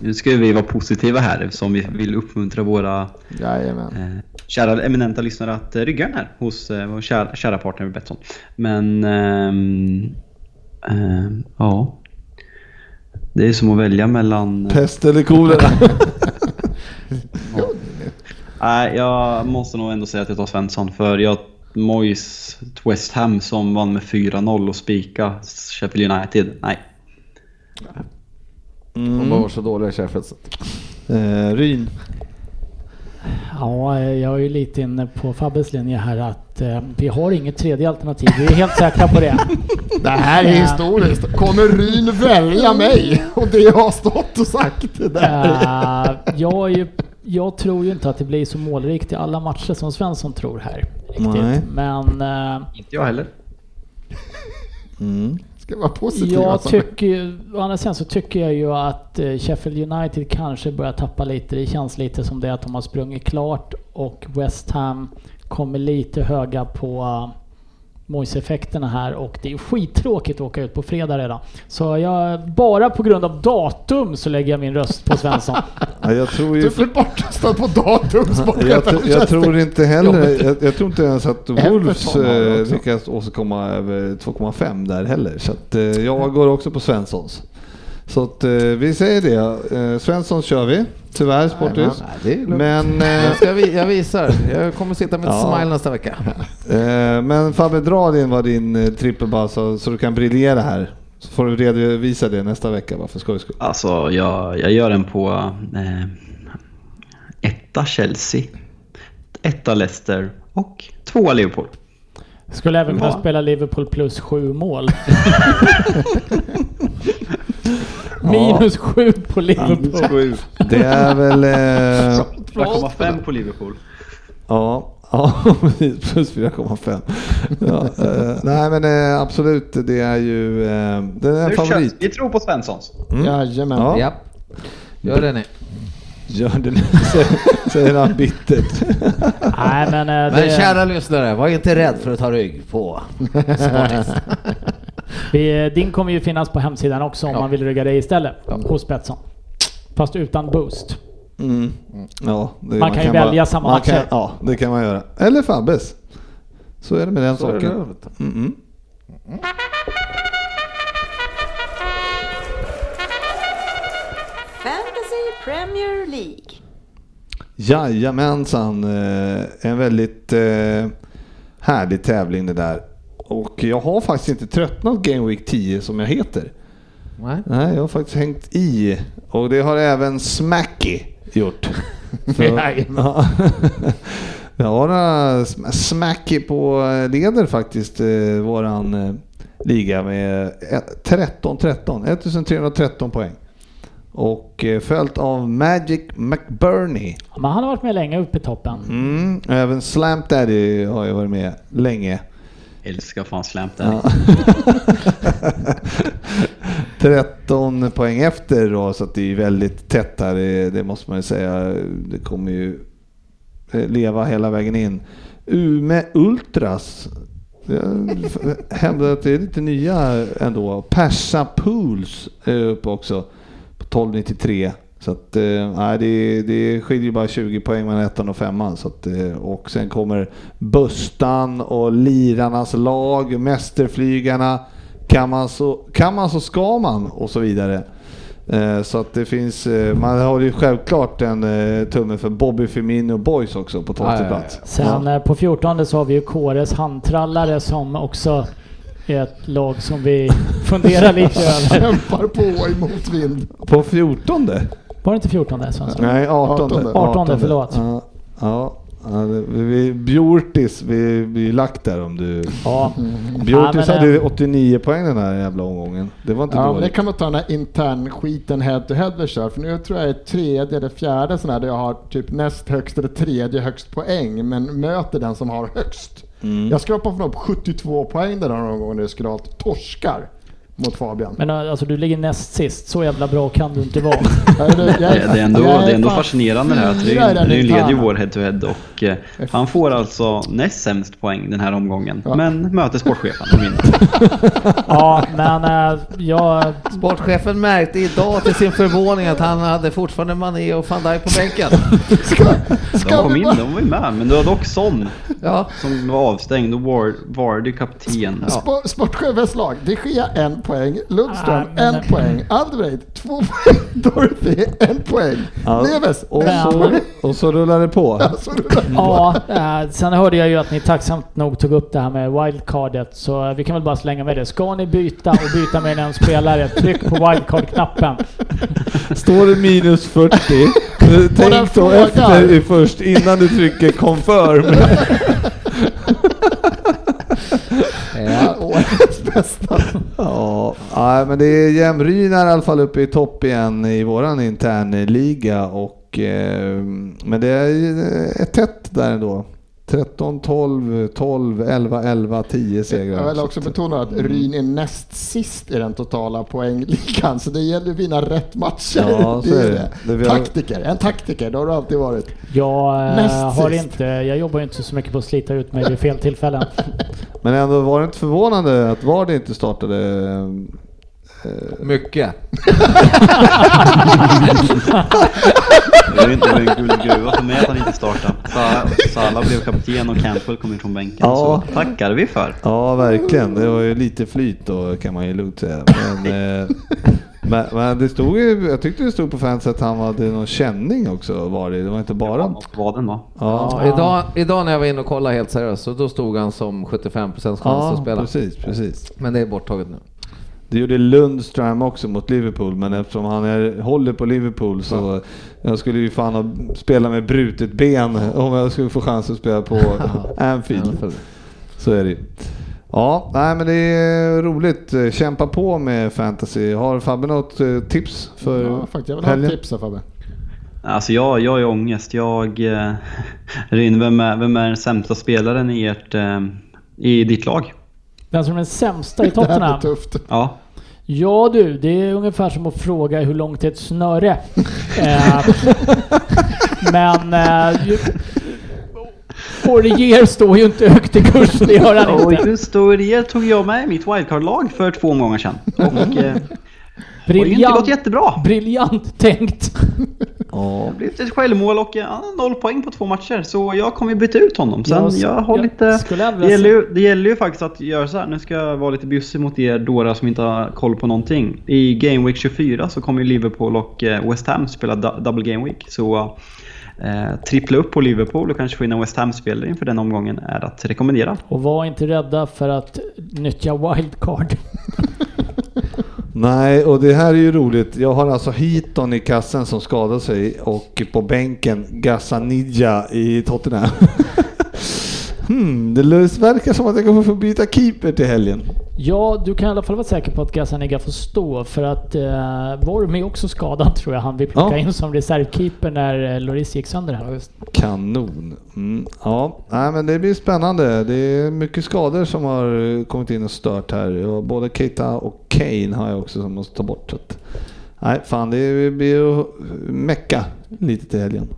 Nu ska vi vara positiva här som vi vill uppmuntra våra Jajamän. eh, kära eminenta lyssnare att eh, rygga den här hos vår kära, kära partner Betsson. Men ehm, ja. Det är som att välja mellan... Pest eller kolera? [LAUGHS] Nej, jag måste nog ändå säga att jag tar Svensson för jag Moyes West Ham som vann med 4-0 och spika Sheffield United. Nej. De var så dåliga i Sheffield. Eh, Ryn. Ja, jag är ju lite inne på Fabbes linje här att eh, vi har inget tredje alternativ. Vi är helt säkra på det. [LAUGHS] Det här är Ja. historiskt. Kommer Ryn välja mig? Och det jag har stått och sagt. Det där. Eh, jag, är ju, jag tror ju inte att det blir så målrikt i alla matcher som Svensson tror här. riktigt. Nej. Men eh, Inte jag heller. Mm. Ska vara positiv jag alltså. tycker ju, å andra sidan så tycker jag ju att eh, Sheffield United kanske börjar tappa lite. Det känns lite som det att de har sprungit klart och West Ham kommer lite höga på Moise-effekterna här och det är skittråkigt att åka ut på fredag redan. Så jag, bara på grund av datum så lägger jag min röst på Svensson. [LAUGHS] Ja, jag tror ju... Du blir bortröstad på datum. Jag, jag tror inte heller, jag, jag tror inte ens att Wolves eh, lyckas åstadkomma över 2,5 där heller. Så att, eh, jag går också på Svenssons. Så att, eh, vi säger det. Eh, Svenssons kör vi, tyvärr Sportis. Nej, är lugnt. Men, eh, Jag, ska, vi- jag visar. Jag kommer sitta med ett [LAUGHS] Ja. smile nästa vecka. [LAUGHS] eh, men Fabbe, dra din vad din eh, trippel bara så, så du kan briljera här. Så får du redovisa det nästa vecka bara för skojs skull. Alltså, jag, jag gör den på eh, etta Chelsea, etta Leicester och tvåa Liverpool. Skulle även kunna spela Liverpool plus sju mål. [LAUGHS] Minus sju på Liverpool. Det är väl... Eh, 4,5 på Liverpool. Ja, ja [LAUGHS] plus 4,5. Ja, eh, nej men eh, absolut, det är ju eh, det är favorit. Vi tror på Svenssons. Jajamän. Ja. Ja. Gör det ni. Gör det nu, [LAUGHS] säger- han bittert. [LAUGHS] Nej men, eh, Men det, kära lyssnare, var inte rädd för att ta rygg på Sportis. Vi, din kommer ju finnas på hemsidan också om Ja. man vill rygga dig istället. Hos Betsson. Fast utan boost. Mm. Ja, det, Man kan ju välja samma man kan, matcher. Ja, det kan man göra. Eller Fabbes. Så är det med den Så är det. saken. Mm -mm. Fantasy Premier League. Jajamensan, eh, en väldigt eh, härlig tävling det där. Och jag har faktiskt inte tröttnat Game Week 10 som jag heter. Nej. Nej, jag har faktiskt hängt i. Och det har även Smacky gjort. [LAUGHS] Så, ja. [LAUGHS] Jag har några Smacky på eh, leder faktiskt eh, våran eh, liga med ett- 13-13. 1313 poäng. Och eh, följt av Magic McBurney. Men han har varit med länge uppe i toppen. Mm, även Slamp Daddy har jag varit med länge. Älskar fan Slamp där. Ja. [LAUGHS] 13 poäng efter då, så att det är väldigt tätt här, det, det måste man ju säga. Det kommer ju eh, leva hela vägen in. Ume Ultras. Jag hävdar att det är lite nya ändå. Persa Pools är uppe också på 12,93. Så att, eh, nej, det, det skiljer bara 20 poäng mellan ettan och femman. Så att, eh, och sen kommer Bustan och Lirarnas lag, Mästerflygarna. Kan man så, kan man så ska man och så vidare. Eh, Så att det finns, eh, man har ju självklart en eh, tumme för Bobby Firmino Boys också på 12 Ja, ja, ja. plats. Sen eh, på 14 så har vi ju Kåres handtrallare som också är ett lag som vi [LAUGHS] funderar lite över. Kämpar på i motvind. På 14? Var det inte 14 Svensson? Nej, 18. 18. 18, förlåt. Ja, ja, det- vi, Bjortis, vi, vi lagt där om du... Ja. Bjortis Ja, hade eh, 89 poäng den här jävla omgången. Det var inte Ja, men det dåligt. kan man ta den här intern skiten head to head vi kör. För nu tror jag det är tredje eller fjärde sån här där jag har typ näst högst eller tredje högst poäng. Men möter den som har högst. Mm. Jag skrapade från upp 72 poäng den här omgången när jag skulle ha torskar mot Fabian. Men eh, alltså du ligger näst sist. Så jävla bra kan du inte vara. [LAUGHS] Jag är- jag Det, det är ändå, det är ändå fascinerande det här att Ryn leder ju vår head-to-head och eh, han får alltså näst sämst poäng den här omgången. Ja. Men möter sportchefen och [LAUGHS] vinner. Ja, men eh, jag... Sportchefen märkte idag till sin förvåning att han hade fortfarande Mané och van Dijk på bänken. [LAUGHS] Ska, De ska kom vi in, bara... de var ju med. Men det var dock Son Ja, som var avstängd och Vardy kapten. Spor- Sportchefens lag. De Gea en poäng, Lundström Ah, en poäng, Alderweireld två poäng, [LAUGHS] Dorothy en poäng, Ja. Neves Och en så, poäng. och så rullar det på. [LAUGHS] Alltså, det där- Ja, eh, sen hörde jag ju att ni tacksamt nog tog upp det här med wildcardet. Så vi kan väl bara slänga med det. Ska ni byta och byta med en spelare, tryck på wildcard-knappen. [LAUGHS] Står det minus 40, den tänk då efter i först innan du trycker confirm. Ja, nästan. [LAUGHS] Ja, ja, men det är jämrynare i alla fall uppe i topp igen i våran internliga och eh, men det är eh, tätt där ändå. 13, 12, 12, 11, 11, 10 segrar. Jag vill också betona att Ryn är näst sist i den totala poängligan, så det gäller att vinna rätt matcher. Ja, så [LAUGHS] det är det. Taktiker, en taktiker, det har du alltid varit. Jag eh, Näst har sist. inte, jag jobbar inte så mycket på att slita ut mig vid fel tillfällen. [LAUGHS] Men ändå var det inte förvånande att Vardy inte startade eh, Mycket. Det är inte en guldgruva för mig att han inte startade. Sa- Salah blev kapten och Campbell kom in från bänken. Ja. Så tackar vi för. Ja, verkligen. Det var ju lite flyt då kan man ju lugnt säga. Men, eh, men, men det stod ju, jag tyckte det stod på fans att han hade någon känning också var det. Det var inte bara... Vad den var. Ja, Ja, idag, idag när jag var inne och kollade helt seriöst, så då stod han som 75% chans att ja spela. precis, precis. Men det är borttaget nu. Det gjorde Lundström också mot Liverpool, men eftersom han är, håller på Liverpool så jag skulle ju fan ha spela med brutet ben om jag skulle få chans att spela på Anfield. Så är det ju. Ja, nej men det är roligt. Kämpa på med fantasy. Har Fabbe något eh, tips för Ja, faktiskt, jag vill ha helgen? ett tips här Fabbe. Alltså jag, jag ju ångest. Jag... Eh, [LAUGHS] Ryn, vem är, vem är den sämsta spelaren i ert... Eh, I ditt lag? Den som är den sämsta i [LAUGHS] Det här blir Tottenham? tufft. Ja. Ja du, det är ungefär som att fråga hur långt är ett snöre? [LAUGHS] eh, men... Eh, ju- Fourier står ju inte högt i kurs, det gör han Och inte. just då det tog jag med i mitt wildcard-lag för två omgångar sedan. Och eh, har ju inte gått Briljant, jättebra. briljant tänkt. Ja, Det blev ett självmål och ja, noll poäng på två matcher. Så jag kommer ju byta ut honom. Sen Jag- jag har jag lite... Det gäller, ju, det gäller ju faktiskt att göra så här. Nu ska jag vara lite bjussig mot er dårar som inte har koll på någonting. I Game Week 24 så kommer ju Liverpool och eh, West Ham spela double Game Week. Så eh, trippla upp på Liverpool och kanske få in en West Ham-spelare inför den omgången är att rekommendera. Och var inte rädda för att nyttja wildcard. [LAUGHS] Nej, och det här är ju roligt. Jag har alltså Heaton i kassen som skadade sig och på bänken Gassanidja i Tottenham. [LAUGHS] hmm, det verkar som att jag kommer få byta keeper till helgen. Ja, du kan i alla fall vara säker på att Gazzaniga får stå för att eh, Worm är också skadad tror jag han vill plocka Ja. in som reservkeeper när eh, Lloris gick sönder här. Kanon. Mm, ja, nej, men det blir spännande. Det är mycket skador som har kommit in och stört här. Både Keita och Kane har jag också som måste ta bort. Så att, nej, fan det blir att mecka lite till helgen.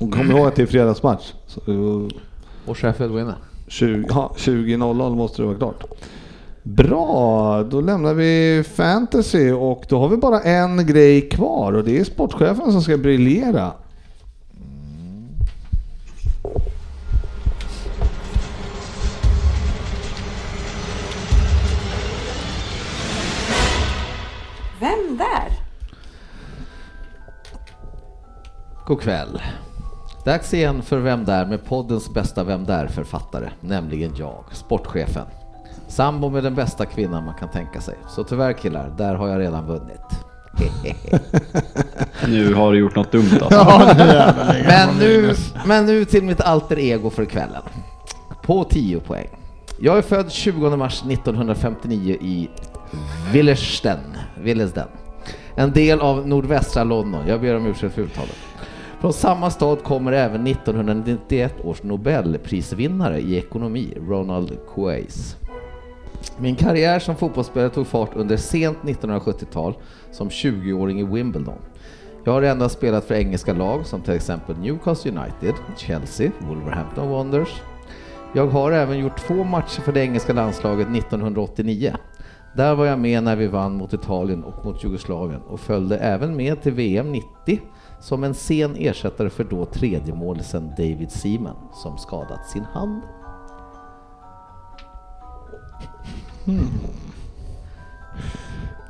Och kom ihåg att det är fredagsmatch. Så, Och Sheffield vinner. 20 ja, 20.00 måste det vara klart. Bra, då lämnar vi fantasy och då har vi bara en grej kvar och det är sportchefen som ska briljera. Vem där? God kväll. Dags igen för Vem där med poddens bästa Vem där-författare, nämligen jag, sportchefen. Sambo med den bästa kvinnan man kan tänka sig. Så tyvärr killar, där har jag redan vunnit. [LAUGHS] Nu har du gjort något dumt alltså. Men nu, men nu till mitt alter ego för kvällen. På 10 poäng. Jag är född 20 mars 1959 i Willesden, Willesden. En del av nordvästra London. Jag ber om ursäkt för uttalet. Från samma stad kommer även 1991 års Nobelprisvinnare i ekonomi, Ronald Coase. Min karriär som fotbollsspelare tog fart under sent 1970-tal som 20-åring i Wimbledon. Jag har endast spelat för engelska lag som till exempel Newcastle United, Chelsea, Wolverhampton Wanderers. Jag har även gjort två matcher för det engelska landslaget 1989. Där var jag med när vi vann mot Italien och mot Jugoslavien och följde även med till VM 90 som en sen ersättare för då tredje målisen David Seaman som skadat sin hand.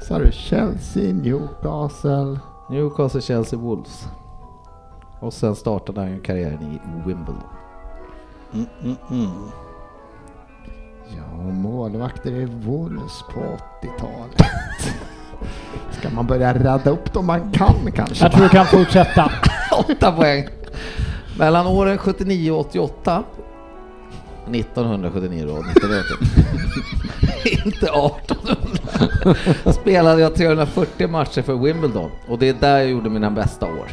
Så har du Chelsea, Newcastle. Newcastle, Chelsea, Wolves. Och sen startade han ju karriären i Wimbledon. Ja, målvakter i Wolves på 80-talet. [LAUGHS] Ska man börja radda upp dem man kan kanske? Jag tror du kan fortsätta. [LAUGHS] 8 poäng. Mellan åren 79 och 88 1979 då, 1980. [LAUGHS] Inte 1800. Spelade jag 340 matcher för Wimbledon och det är där jag gjorde mina bästa år.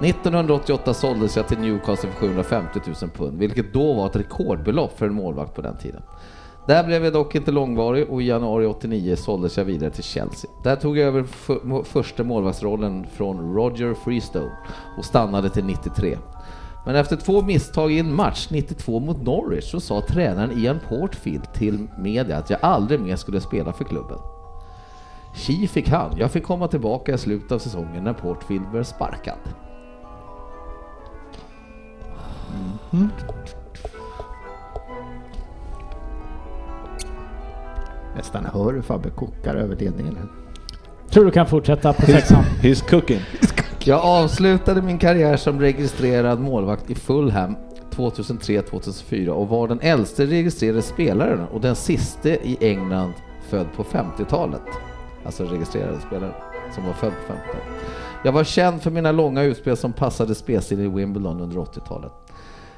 1988 såldes jag till Newcastle för 750 000 pund, vilket då var ett rekordbelopp för en målvakt på den tiden. Där blev jag dock inte långvarig och i januari 89 såldes jag vidare till Chelsea. Där tog jag över för, första målvaktsrollen från Roger Freestone och stannade till 93. Men efter två misstag i en match 92 mot Norwich så sa tränaren Ian Portfield till media att jag aldrig mer skulle spela för klubben. Chi fick han. Jag fick komma tillbaka i slutet av säsongen när Portfield blev sparkad. Mm. Nästan hör hur Fabbe kokar över ledningen. Tror du kan fortsätta på sexan. He's cooking. Jag avslutade min karriär som registrerad målvakt i Fulham 2003-2004 och var den äldste registrerade spelaren och den siste i England född på 50-talet. Alltså registrerade spelare som var född på 50-talet. Jag var känd för mina långa utspel som passade spelstilen i Wimbledon under 80-talet.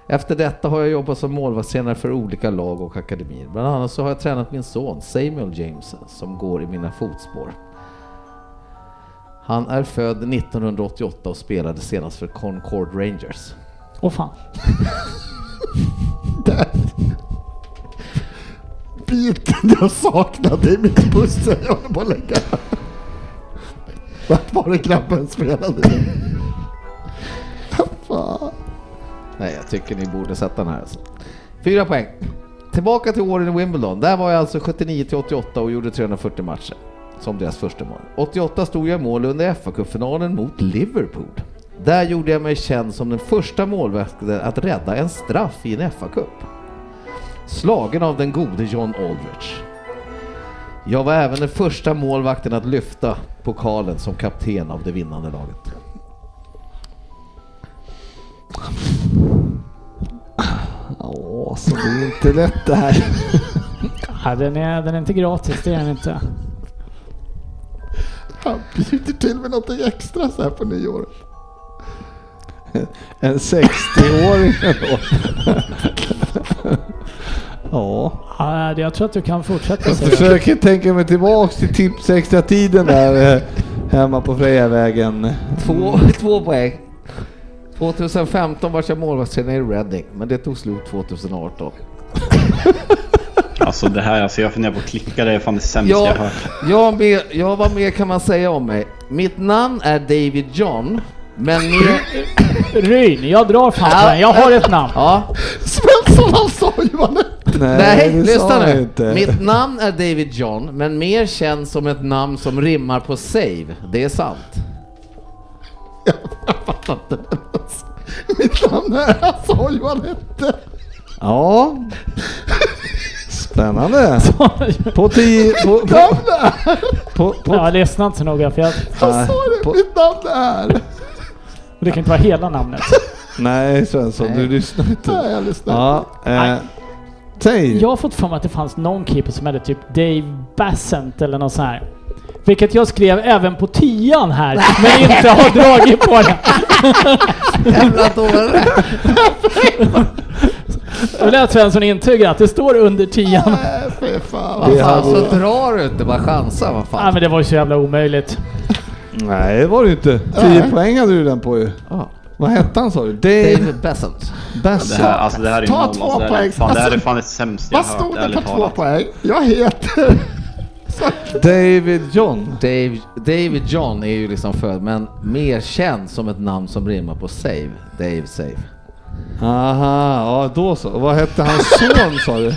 Efter detta har jag jobbat som målvaktstränare för olika lag och akademier. Bland annat så har jag tränat min son Samuel James som går i mina fotspår. Han är född 1988 och spelade senast för Concord Rangers. Åh fan. [LAUGHS] Biten jag saknade i mitt pussel jag håller på att lägga. Vart var det grabben spelade? Fan. Nej, jag tycker ni borde sätta den här. Alltså. Fyra poäng. Tillbaka till åren i Wimbledon. Där var jag alltså 79 till 88 och gjorde 340 matcher. Som deras första mål. 88 stod jag i mål under FA-cupfinalen mot Liverpool. Där gjorde jag mig känd som den första målvakten att rädda en straff i en FA-cup. Slagen av den gode John Aldrich. Jag var även den första målvakten att lyfta pokalen som kapten av det vinnande laget. Åh, så det är inte lätt det här. Ja, den, är, den är inte gratis, det är den inte. Han bjuder till med något extra så här på nyår. En 60-åring då. Ja. Ja, det- jag tror att du kan fortsätta. Jag försöker tänka mig tillbaks till tips extra tiden där eh, hemma på Frejavägen. Två, två poäng. 2015 var jag målvaktstränare i Reading, men det tog slut 2018. Alltså det här, alltså jag funderar på att klicka, det är fan det sämsta jag Jag, hört. jag, med, jag vad mer kan man säga om mig? Mitt namn är David John, men mer... Ryn, jag drar fan den. Jag har ett namn. Ja, Svensson han sa ju vad nej, det lyssna nu. Inte. Mitt namn är David John, men mer känd som ett namn som rimmar på save. Det är sant. [LAUGHS] Jag fattar inte. [LAUGHS] Mitt namn är, han sa ju vad han hette. Ja. Spännande. På tio... På, på, Namn är, på, på, Jag lyssnar inte så noga för jag, Nej, sa det. på- Mitt namn är. det kan inte vara hela namnet. nej Svensson, Nej. du lyssnar inte. Nej, jag lyssnar. Ja, eh, säg. Jag har fått för mig att det fanns någon keeper som hette typ Dave Bassent eller något sånt här. Vilket jag skrev även på tian här, [LAUGHS] men inte har dragit på det. Jävla dåre. [LAUGHS] Då lät Svensson intyga att det står under tian. Nej, fy fan. Vad Det fan, så drar du inte, bara chansa, vad Nej fan. men det var ju så jävla omöjligt. Nej, det var det ju inte. 10 Nej. poäng hade du den på ju. Ja. Vad hette han sa du? Dave David. Det här, alltså det här är ju Ta noll. två Alltså, det, här, är- poäng. fan, det här är fan det sämsta jag Vad har stod hört, det ärligt på två talat. poäng? Jag heter... [LAUGHS] David John. Dave, David John är ju liksom född, men mer känd som ett namn som rimmar på save. Dave Save. Aha, ja då så. Vad hette hans son sa du?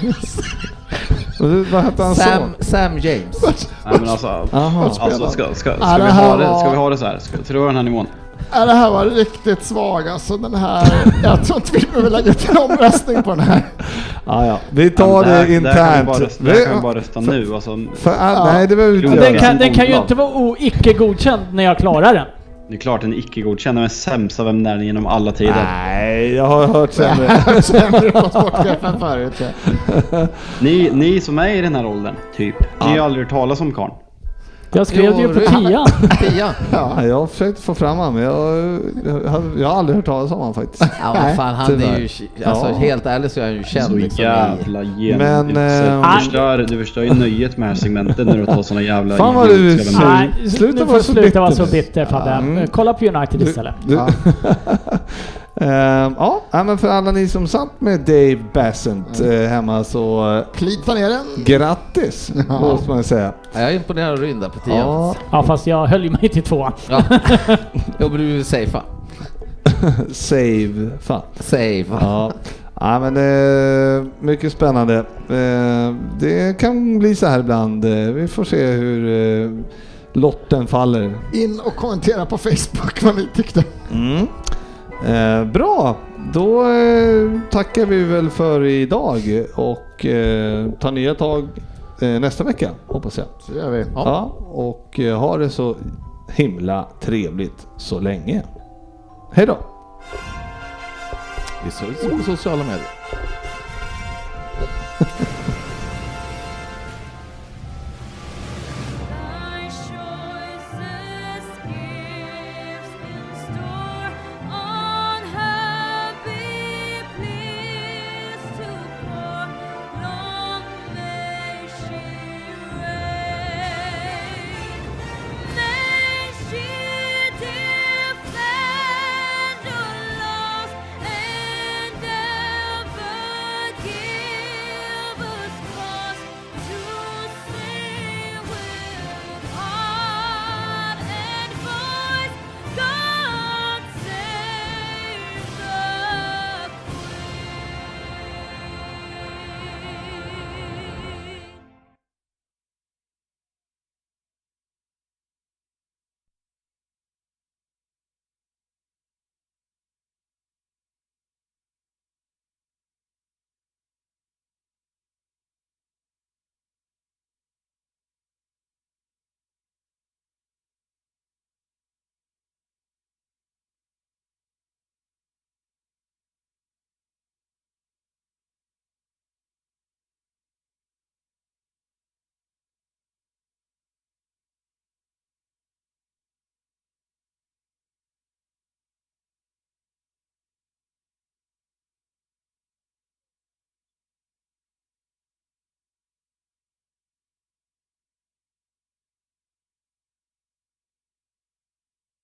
[LAUGHS] Vad- hette hans Sam, son? Sam James. [LAUGHS] Nej, men alltså, Aha. alltså ska, ska, ska, det vi ha det, ska vi ha det så här? Ska, ska du den här nivån? Ja, det här var riktigt svag alltså den här. Jag tror inte vi behöver lägga ut en omröstning på den här. Ja, ja. Vi tar Ja, det, internt. Där kan vi bara rösta, där Vi- kan vi bara rösta nu. Alltså, För, ah, Nej, det behöver vi inte Den kan, den kan ju inte vara icke godkänd när jag klarar den. det är klart den är icke-godkänd, den är sämsta Vem är den genom alla tider. Nej, jag har hört sämre. [LAUGHS] Sämre på sportchefen förut. ja. Ni, ni som är i den här åldern, typ, ni har ju aldrig hört talas om karln. Jag skrev det ju på tian. Tian? [LAUGHS] Ja, jag har försökt få fram honom, men jag, jag, jag har aldrig hört talas om honom faktiskt. Ja, vad fan, han är ju... Alltså Ja. helt ärligt så är han ju känd Så liksom jävla Men, genomutsedd. eh, Du förstör, du förstör ju nöjet med det här segmentet när du tar såna jävla Fan vad du. Nej, Sluta nu vara får du så sluta vara bitter så bitter Fabbe. Mm. Kolla på United istället. Du, Ja. [LAUGHS] [LAUGHS] Ehm, ja, men för alla ni som satt med Dave Bassent eh, hemma så eh, Plita ner den. grattis, måste man säga. Ja, Jag är imponerad av Ryn där på tian. Ja, Ja fast jag höll ju mig till tvåan. Ja. Men du är ju safea. [LAUGHS] save. Fan. Safe. Ja. Ja, men eh, mycket spännande. Eh, det kan bli så här ibland. Eh, vi får se hur eh, lotten faller. In och kommentera på Facebook vad ni tyckte. Mm. Eh, bra, då eh, tackar vi väl för idag och eh, tar nya tag eh, nästa vecka hoppas jag. Så gör vi. Ja. och eh, ha det så himla trevligt så länge. Hej då! Vi ses på sociala medier.